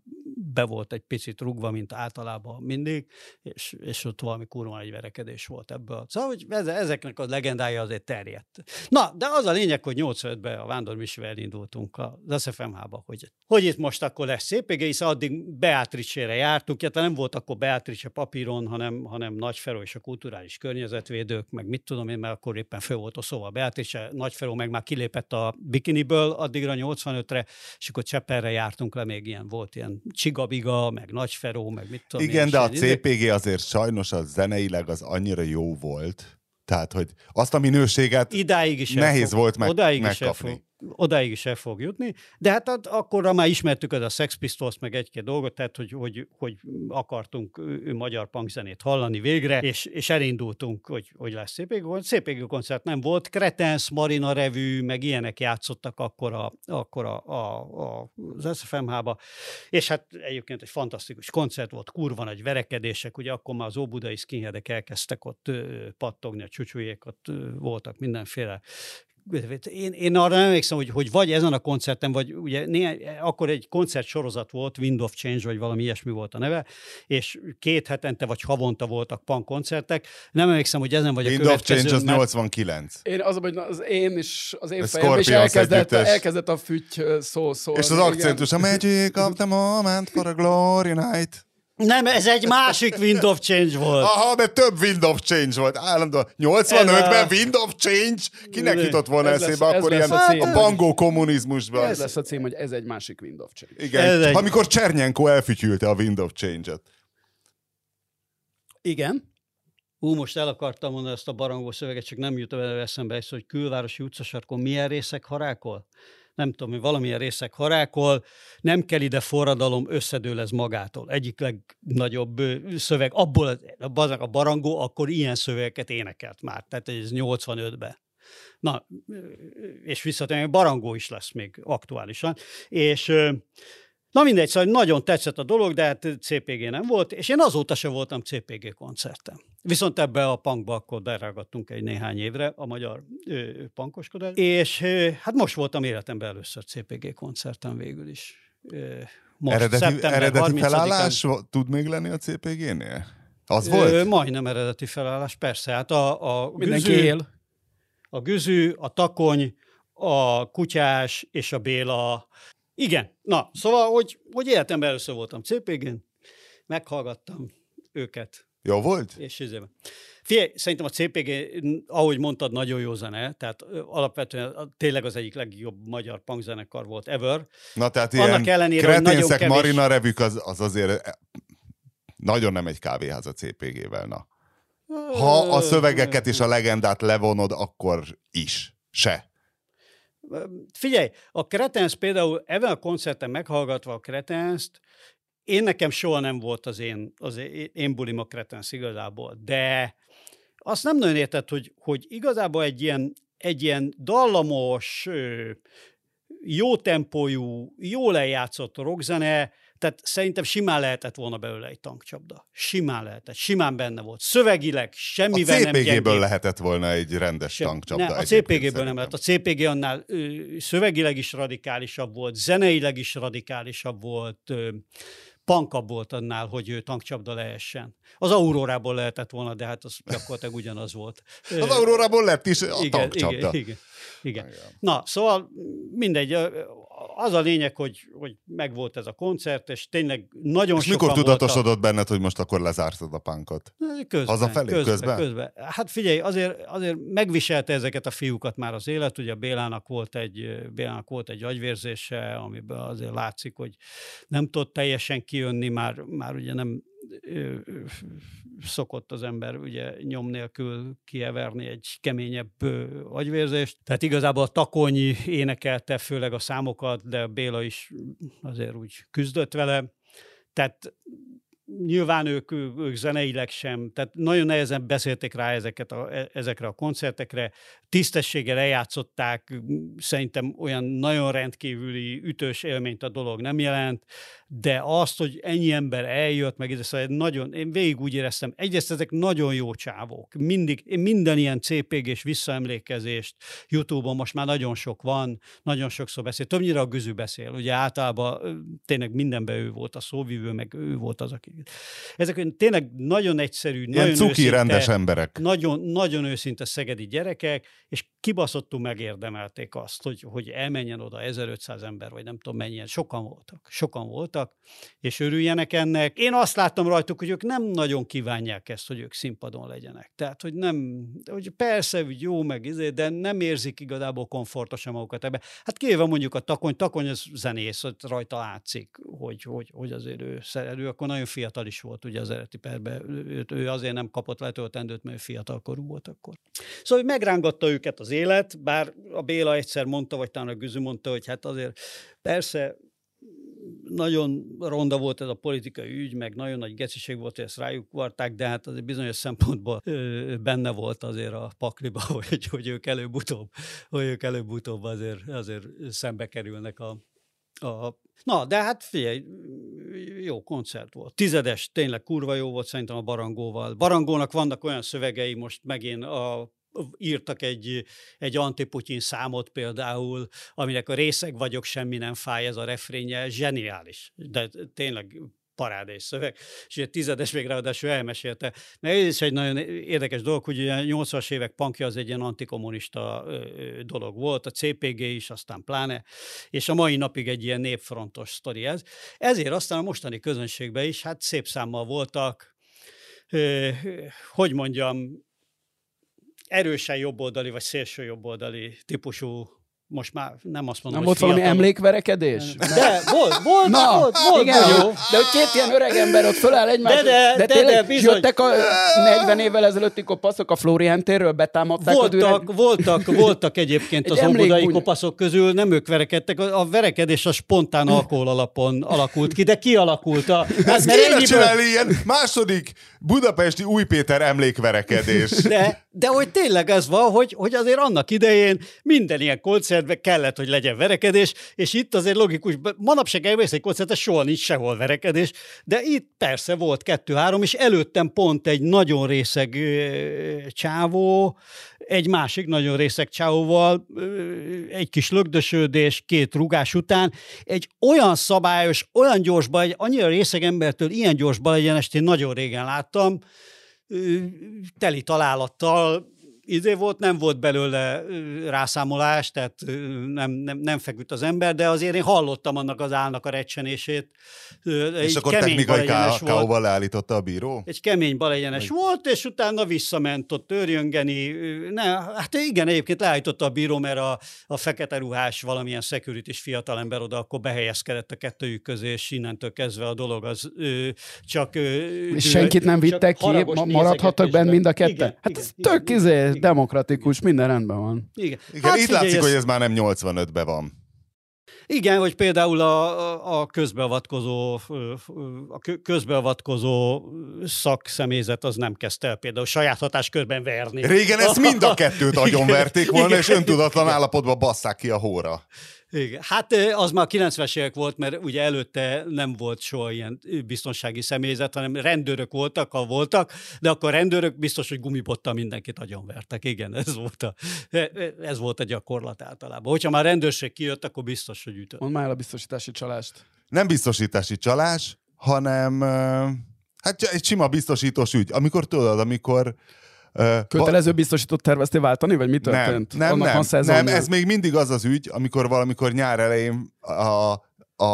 be volt egy picit rugva, mint általában mindig, és, és ott valami kurva egy verekedés volt ebből. Szóval, hogy ez, ezeknek a legendája azért terjedt. Na, de az a lényeg, hogy 85-ben a Vándor Misivel elindultunk az SFMH-ba, hogy, hogy itt most akkor lesz CPG, hiszen addig Beatrice-re jártunk, illetve nem volt akkor Beatrice papíron, hanem, hanem Nagyferó és a kulturális környezetvédők, meg mit tudom én, mert akkor éppen fő volt a szóval Beatrice, Nagyferó meg már kilépett a bikiniből addigra 85-re, és akkor Cseperre jártunk le, még ilyen volt ilyen Csigabiga, meg Nagyferó, meg mit tudom én, Igen, és de a CPG azért sajnos az zeneileg az annyira jó volt, tehát, hogy azt a minőséget Idáig is nehéz fog, volt meg, odáig is megkapni. fog, odáig is el fog jutni, de hát ad- akkorra már ismertük az a Sex Pistols, meg egy-két dolgot, tehát hogy, hogy, hogy akartunk ő, magyar punkzenét hallani végre, és, és elindultunk, hogy, hogy lesz CPG koncert. CPG koncert nem volt, Kretens, Marina Revű, meg ilyenek játszottak akkor, a, akkor a, a, a, az SFMH-ba, és hát egyébként egy fantasztikus koncert volt, kurva nagy verekedések, ugye akkor már az óbudai skinheadek elkezdtek ott pattogni, a csúcsújék ott voltak mindenféle én, én arra nem emlékszem, hogy, hogy vagy ezen a koncerten, vagy ugye néhány, akkor egy koncert sorozat volt, Wind of Change, vagy valami ilyesmi volt a neve, és két hetente vagy havonta voltak punk koncertek. Nem emlékszem, hogy ezen vagy a Wind of Change következőn, az mert- 89. Én az, hogy az én is, az én fejem is Scorpions elkezdett, együttes. elkezdett a füty szó szó. És az akcentus, a Magic of the Moment for a Glory Night. Nem, ez egy másik Wind of Change volt. Aha, mert több Wind of Change volt. Állandóan 85-ben Ez a- Wind of Change? Kinek Ez jutott volna lesz- eszébe ez akkor lesz ilyen a cím. a bangó kommunizmusban? Ez lesz a cím, hogy ez egy másik Wind of Change. Igen, Ez egy- amikor Csernyenko elfütyülte a Wind of Change-et. Igen. Ú, most el akartam mondani ezt a barangó szöveget, csak nem jut eszembe, ez, hogy külvárosi utcasarkon milyen részek harákol? Nem tudom, hogy valamilyen részek harákol, nem kell ide forradalom, összedől ez magától. Egyik legnagyobb szöveg, abból a, barangó akkor ilyen szövegeket énekelt már, tehát ez 85-ben. Na, és visszatérni, barangó is lesz még aktuálisan. És Na mindegy, szóval nagyon tetszett a dolog, de hát CPG nem volt, és én azóta se voltam CPG koncerten. Viszont ebbe a punkba akkor beragadtunk egy néhány évre, a magyar ö, punkoskodás, és ö, hát most voltam életemben először CPG koncerten végül is. Ö, most, Eredeti, szeptember eredeti 30-án. felállás tud még lenni a CPG-nél? Az Ö, volt? majdnem eredeti felállás, persze. Hát a, a Mindenki güzű, él. a güzű, a takony, a kutyás és a Béla. Igen, na, szóval, hogy, hogy életemben először voltam CPG-n, meghallgattam őket, Jó volt? és izében. Figyelj, szerintem a CPG, ahogy mondtad, nagyon jó zene, tehát alapvetően tényleg az egyik legjobb magyar punkzenekar volt ever. Na tehát Annak ilyen ellenére, hogy nagyon kreténszek kevés- Marina revük az, az azért eh, nagyon nem egy kávéház a CPG-vel, na. Ha a szövegeket és a legendát levonod, akkor is. Se. Figyelj, a Cretens például ebben a koncerten meghallgatva a Cretenszt, én nekem soha nem volt az én, az én, én bulim a Cretens igazából, de azt nem nagyon érted, hogy, hogy igazából egy ilyen, egy ilyen dallamos, jó tempójú, jól eljátszott rockzene, Tehát szerintem simán lehetett volna belőle egy tankcsapda. Simán lehetett. Simán benne volt. Szövegileg semmivel a nem CPG-ből gyengébb. lehetett volna egy rendes Sem- tankcsapda. Ne, a CPG-ből nem lett. A CPG annál ö, szövegileg is radikálisabb volt, zeneileg is radikálisabb volt, ö, pankabb volt annál, hogy ő tankcsapda lehessen. Az Aurórából lehetett volna, de hát az gyakorlatilag ugyanaz volt. Az Aurórából lett is a igen, tankcsapda. igen, igen, igen. Na, szóval mindegy, az a lényeg, hogy, hogy megvolt ez a koncert, és tényleg nagyon És mikor tudatosodott benned, hogy most akkor lezártad a punkot? Közben, Hazafelé, közben, közben? közben. Hát figyelj, azért, azért megviselte ezeket a fiúkat már az élet, ugye Bélának volt egy, Bélának volt egy agyvérzése, amiben azért látszik, hogy nem tudott teljesen kijönni, már, már ugye nem szokott az ember ugye nyom nélkül kieverni egy keményebb agyvérzést. Tehát igazából a Takony énekelte főleg a számokat, de Béla is azért úgy küzdött vele. Tehát nyilván ők, ők, ők zeneileg sem, tehát nagyon nehezen beszélték rá ezeket a, e- ezekre a koncertekre, tisztességgel eljátszották, szerintem olyan nagyon rendkívüli ütős élményt a dolog nem jelent, de azt, hogy ennyi ember eljött, meg ez szóval nagyon, én végig úgy éreztem, egyrészt ezek nagyon jó csávók, mindig, én minden ilyen CPG-s visszaemlékezést YouTube-on most már nagyon sok van, nagyon sokszor beszél, többnyire a Güzű beszél, ugye általában tényleg mindenben ő volt a szóvivő, meg ő volt az, aki... Ezek tényleg nagyon egyszerű, Ilyen nagyon cuki, őszinte, rendes emberek. nagyon, nagyon őszinte szegedi gyerekek, és kibaszottul megérdemelték azt, hogy, hogy elmenjen oda 1500 ember, vagy nem tudom mennyien. Sokan voltak. Sokan voltak, és örüljenek ennek. Én azt láttam rajtuk, hogy ők nem nagyon kívánják ezt, hogy ők színpadon legyenek. Tehát, hogy nem, hogy persze, hogy jó, meg izé, de nem érzik igazából komfortosan magukat ebbe. Hát kivéve mondjuk a takony, takony az zenész, ott rajta látszik, hogy, hogy, hogy azért ő szerelő, akkor nagyon fiatal is volt ugye az eredeti perben. Ő, ő azért nem kapott letöltendőt, mert ő fiatalkorú volt akkor. Szóval megrángatta őket az élet, bár a Béla egyszer mondta, vagy talán a Güzü mondta, hogy hát azért persze nagyon ronda volt ez a politikai ügy, meg nagyon nagy geciség volt, hogy ezt rájuk varták, de hát azért bizonyos szempontból benne volt azért a pakliba, hogy, hogy ők előbb-utóbb, hogy ők előbb-utóbb azért, azért szembe kerülnek a, a... Na, de hát figyelj, jó koncert volt. Tizedes, tényleg kurva jó volt szerintem a Barangóval. Barangónak vannak olyan szövegei, most megint a írtak egy, egy antiputyin számot például, aminek a részeg vagyok, semmi nem fáj, ez a refrénje, zseniális. De tényleg parádés szöveg, és ugye tizedes még ráadásul elmesélte. Mert ez is egy nagyon érdekes dolog, hogy ugye a 80-as évek punkja az egy ilyen antikommunista dolog volt, a CPG is, aztán pláne, és a mai napig egy ilyen népfrontos sztori ez. Ezért aztán a mostani közönségben is, hát szép számmal voltak, hogy mondjam, erősen jobboldali vagy szélső jobboldali típusú most már nem azt mondom, Nem volt hogy valami emlékverekedés? De, volt, volt, Na, volt, volt, igen, jó. De hogy két ilyen öreg ember ott föláll egymás. De, de, de, tényleg de, bizony. jöttek a 40 évvel ezelőtti kopaszok a Florián térről, betámadták a düreg... Voltak, voltak, voltak egyébként Egy az óbudai kopaszok közül, nem ők verekedtek, a, a verekedés a spontán alkohol alapon alakult ki, de kialakult. A, hát Ez mert kéne ennyiből- csinálni ilyen második budapesti Új Péter emlékverekedés. De, de hogy tényleg ez van, hogy, hogy azért annak idején minden ilyen koncertben kellett, hogy legyen verekedés, és itt azért logikus, manapság elmész egy koncertre, soha nincs sehol verekedés, de itt persze volt kettő-három, és előttem pont egy nagyon részeg csávó, egy másik nagyon részeg csávóval, egy kis lögdösödés, két rugás után, egy olyan szabályos, olyan gyorsba, egy annyira részeg embertől ilyen gyorsba legyen, én nagyon régen láttam, teli találattal, izé volt, nem volt belőle rászámolás, tehát nem, nem, nem feküdt az ember, de azért én hallottam annak az állnak a recsenését. És egy akkor kemény technikai káóval leállította a bíró? Egy kemény balegyenes volt, és utána visszament ott őrjöngeni. Ne, hát igen, egyébként leállította a bíró, mert a, a fekete ruhás valamilyen security fiatalember oda akkor behelyezkedett a kettőjük közé, és innentől kezdve a dolog az ö, csak... Ö, És senkit nem vittek ki, maradhattak benne mind a ketten? Igen, hát igen, ez igen, tök igen, igen. demokratikus, minden rendben van. Igen, Igen, Hát itt figyelj, látszik, ez- hogy ez már nem 85-ben van. Igen, vagy például a, a- a közbeavatkozó, a kö- közbeavatkozó szakszemélyzet az nem kezdte el például saját hatáskörben verni. Régen ezt mind a kettőt agyonverték volna, és öntudatlan állapotban basszák ki a hóra. Igen. Hát az már a 90-es évek volt, mert ugye előtte nem volt soha ilyen biztonsági személyzet, hanem rendőrök voltak, ha voltak, de akkor a rendőrök biztos, hogy gumibottal mindenkit agyonvertek. Igen, ez volt a, ez volt a gyakorlat általában. Hogyha már rendőrség kijött, akkor biztos, hogy ütött. Mondd már el a biztosítási csalást. Nem biztosítási csalás, hanem hát egy sima biztosítós ügy. Amikor tudod, amikor Kötelező biztosított terveztél váltani, vagy mi történt? Nem, nem, Annak nem, nem, ez még mindig az az ügy, amikor valamikor nyár elején a, a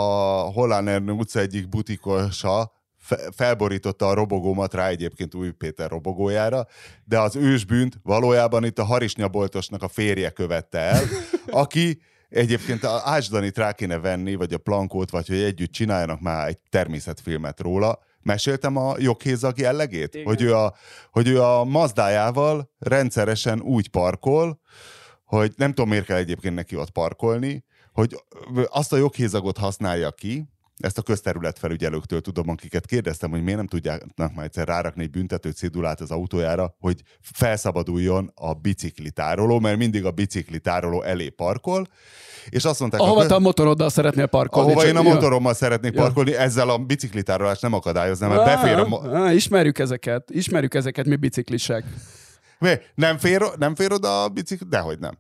Hollán Ernő utca egyik butikosa fe- felborította a robogómat rá egyébként Új Péter robogójára, de az ősbűnt valójában itt a harisnyaboltosnak a férje követte el, aki egyébként a Ásdanit rá kéne venni, vagy a Plankót, vagy hogy együtt csináljanak már egy természetfilmet róla. Meséltem a joghézag jellegét? Igen. Hogy ő, a, hogy ő a Mazdájával rendszeresen úgy parkol, hogy nem tudom, miért kell egyébként neki ott parkolni, hogy azt a joghézagot használja ki, ezt a közterületfelügyelőktől tudom, akiket kérdeztem, hogy miért nem tudják már egyszer rárakni egy büntető cédulát az autójára, hogy felszabaduljon a biciklitároló, mert mindig a biciklitároló elé parkol, és azt mondták, Ahova a te a motoroddal szeretnél parkolni. ahova én a Ja. motorommal szeretnék Ja. parkolni, ezzel a biciklitárolást nem akadályoznám, mert befér a... Mo- á, ismerjük ezeket, ismerjük ezeket, mi biciklisek. Mi? Nem fér, nem fér oda a bicikli? Dehogy nem.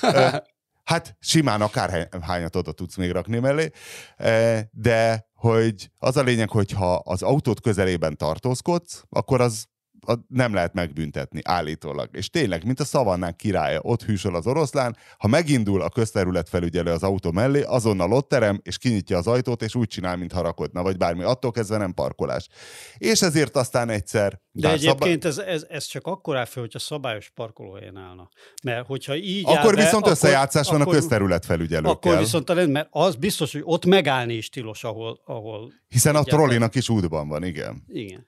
Hát simán akár hányat oda tudsz még rakni mellé, Ö, de hogy az a lényeg, hogyha az autót közelében tartózkodsz, akkor az nem lehet megbüntetni, állítólag. És tényleg, mint a szavannák királya, ott hűsöl az oroszlán, ha megindul a közterület felügyelő az autó mellé, azonnal ott terem, és kinyitja az ajtót, és úgy csinál, mintha rakodna, vagy bármi. Attól kezdve nem parkolás. És ezért aztán egyszer... De egyébként ez, ez, ez csak akkor áll fel, hogyha szabályos parkolóhelyen állna. Mert hogyha így áll Akkor be, viszont akkor- összejátszás van a akkor- közterület felügyelőkkel. Akkor viszont a mert az biztos, hogy ott megállni is tilos, ahol, ahol Hiszen a trollinak is útban van, igen. igen.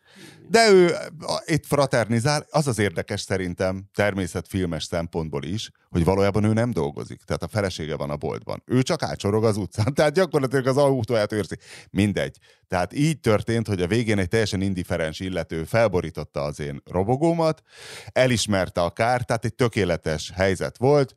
De ő a- itt fraternizál, az az érdekes szerintem természetfilmes szempontból is, hogy valójában ő nem dolgozik. Tehát a felesége van a boltban. Ő csak átsorog az utcán. Tehát gyakorlatilag az autóját őrzi. Mindegy. Tehát így történt, hogy a végén egy teljesen indiferens illető felborította az én robogómat, elismerte a kárt, tehát egy tökéletes helyzet volt.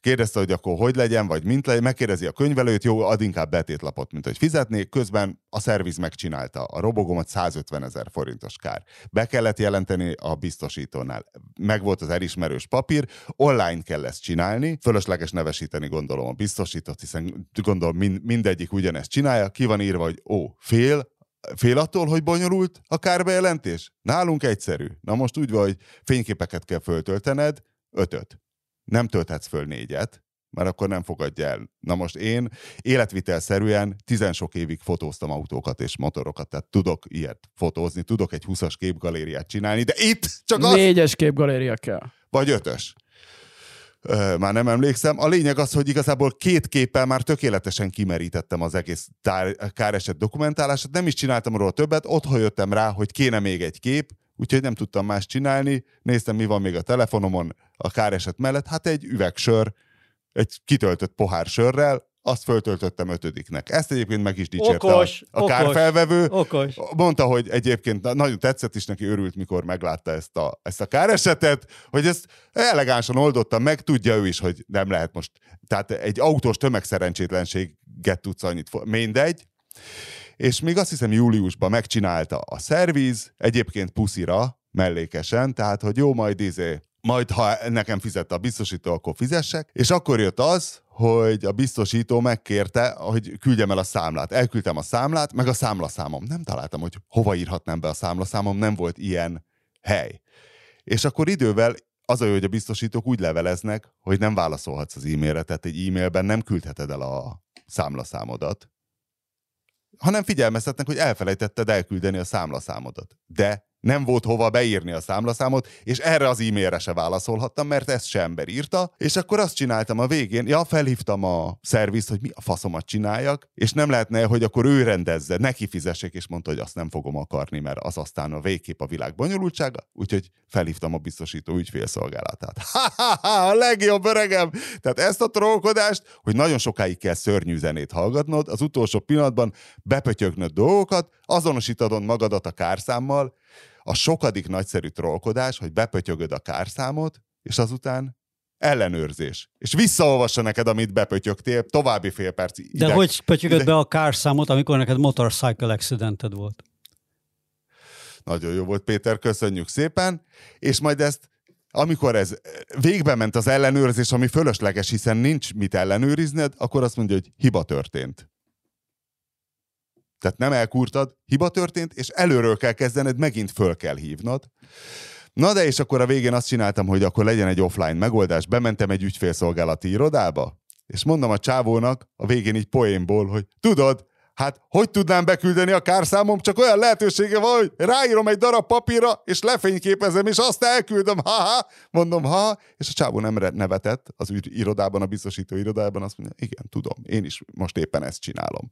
Kérdezte, hogy akkor hogy legyen, vagy mint legyen, megkérdezi a könyvelőt, jó, ad inkább betétlapot, mint hogy fizetnék, közben a szerviz megcsinálta a robogómat 150 ezer forintos kár. Be kellett jelenteni a biztosítónál. Meg volt az elismerős papír, online kell ezt csinálni, fölösleges nevesíteni gondolom a biztosítót, hiszen gondolom mind, mindegyik ugyanezt csinálja, ki van írva, hogy ó, fél, Fél attól, hogy bonyolult a kárbejelentés? Nálunk egyszerű. Na most úgy van, hogy fényképeket kell föltöltened, ötöt. Nem tölthetsz föl négyet, mert akkor nem fogadja el. Na most én életvitelszerűen tizen sok évig fotóztam autókat és motorokat, tehát tudok ilyet fotózni, tudok egy 20-as képgalériát csinálni, de itt csak az, Négyes képgaléria kell. vagy ötös. Már nem emlékszem. A lényeg az, hogy igazából két képpel már tökéletesen kimerítettem az egész tár- káreset dokumentálását, nem is csináltam róla többet, otthon jöttem rá, hogy kéne még egy kép, úgyhogy nem tudtam más csinálni, néztem, mi van még a telefonomon a káreset mellett, hát egy üvegsör, egy kitöltött pohár sörrel, azt föltöltöttem ötödiknek. Ezt egyébként meg is dicsérte Okos, a, a okos. kárfelvevő. Okos. Mondta, hogy egyébként na- nagyon tetszett is neki, örült, mikor meglátta ezt a, ezt a káresetet, hogy ezt elegánsan oldotta meg, tudja ő is, hogy nem lehet most, tehát egy autós tömegszerencsétlenséget tudsz annyit, mindegy. És még azt hiszem júliusban megcsinálta a szerviz, egyébként puszira, mellékesen, tehát hogy jó, majd izé, majd ha nekem fizette a biztosító, akkor fizessek. És akkor jött az, hogy a biztosító megkérte, hogy küldjem el a számlát. Elküldtem a számlát, meg a számlaszámom. Nem találtam, hogy hova írhatnám be a számlaszámom, nem volt ilyen hely. És akkor idővel az a jó, hogy a biztosítók úgy leveleznek, hogy nem válaszolhatsz az e-mailre, tehát egy e-mailben nem küldheted el a számlaszámodat, hanem figyelmeztetnek, hogy elfelejtetted elküldeni a számlaszámodat. De nem volt hova beírni a számlaszámot, és erre az e-mailre se válaszolhattam, mert ezt se ember írta, és akkor azt csináltam a végén, ja, felhívtam a szervizt, hogy mi a faszomat csináljak, és nem lehetne, hogy akkor ő rendezze, neki fizessék, és mondta, hogy azt nem fogom akarni, mert az aztán a végkép a világ bonyolultsága, úgyhogy felhívtam a biztosító ügyfélszolgálatát. Ha-ha-ha, a legjobb öregem! Tehát ezt a trollkodást, hogy nagyon sokáig kell szörnyű zenét hallgatnod, az utolsó pillanatban bepötyögnöd dolgokat, azonosítanod magadat a kárszámmal, a sokadik nagyszerű trollkodás, hogy bepötyögöd a kárszámot, és azután ellenőrzés. És visszaolvassa neked, amit bepötyögtél, további fél perc. De ideg, hogy pötyögött ide... be a kárszámot, amikor neked motorcycle accidented volt? Nagyon jó volt, Péter, köszönjük szépen. És majd ezt, amikor ez végbe ment az ellenőrzés, ami fölösleges, hiszen nincs mit ellenőrizned, akkor azt mondja, hogy hiba történt. Tehát nem elkurtad, hiba történt, és előről kell kezdened, megint föl kell hívnod. Na de és akkor a végén azt csináltam, hogy akkor legyen egy offline megoldás. Bementem egy ügyfélszolgálati irodába, és mondom a csávónak a végén így poénból, hogy tudod, hát hogy tudnám beküldeni a kárszámom, csak olyan lehetősége van, hogy ráírom egy darab papírra, és lefényképezem, és azt elküldöm, ha-ha, mondom, ha, és a csávó nem nevetett az irodában, a biztosító irodában, azt mondja, igen, tudom, én is most éppen ezt csinálom.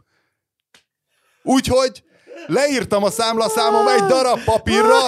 Úgyhogy leírtam a számlaszámom egy darab papírra,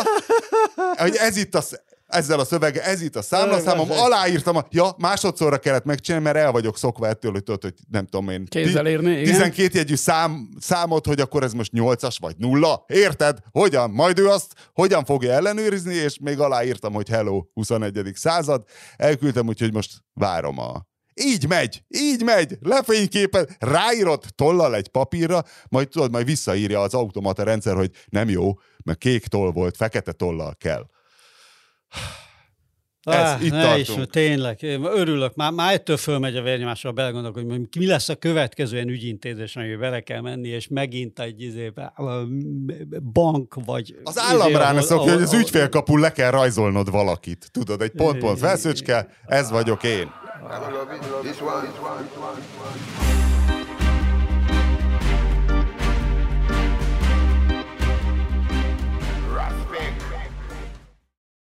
hogy ez itt a, ezzel a szövege, ez itt a számlaszámom, aláírtam, a, ja, másodszorra kellett megcsinálni, mert el vagyok szokva ettől, hogy tudod, hogy nem tudom én. Kézzel írni, igen. 12 jegyű szám, számot, hogy akkor ez most 8-as vagy nulla. Érted? Hogyan? Majd ő azt hogyan fogja ellenőrizni, és még aláírtam, hogy hello, 21. század. Elküldtem, úgyhogy most várom a így megy, így megy, lefényképez, ráírod tollal egy papírra, majd tudod, majd visszaírja az automata rendszer, hogy nem jó, mert kék toll volt, fekete tollal kell. Ez, ah, itt ne tartunk. Is, tényleg, én örülök, már, már ettől fölmegy a vérnyomásra, belgondolok, hogy mi lesz a következő ilyen ügyintézés, amivel bele kell menni, és megint egy izé, bank, vagy... Az állam izé, szokja, hogy az ügyfélkapul le kell rajzolnod valakit. Tudod, egy pont-pont felszöcske, ez vagyok én. I love it. This one. This one. This one.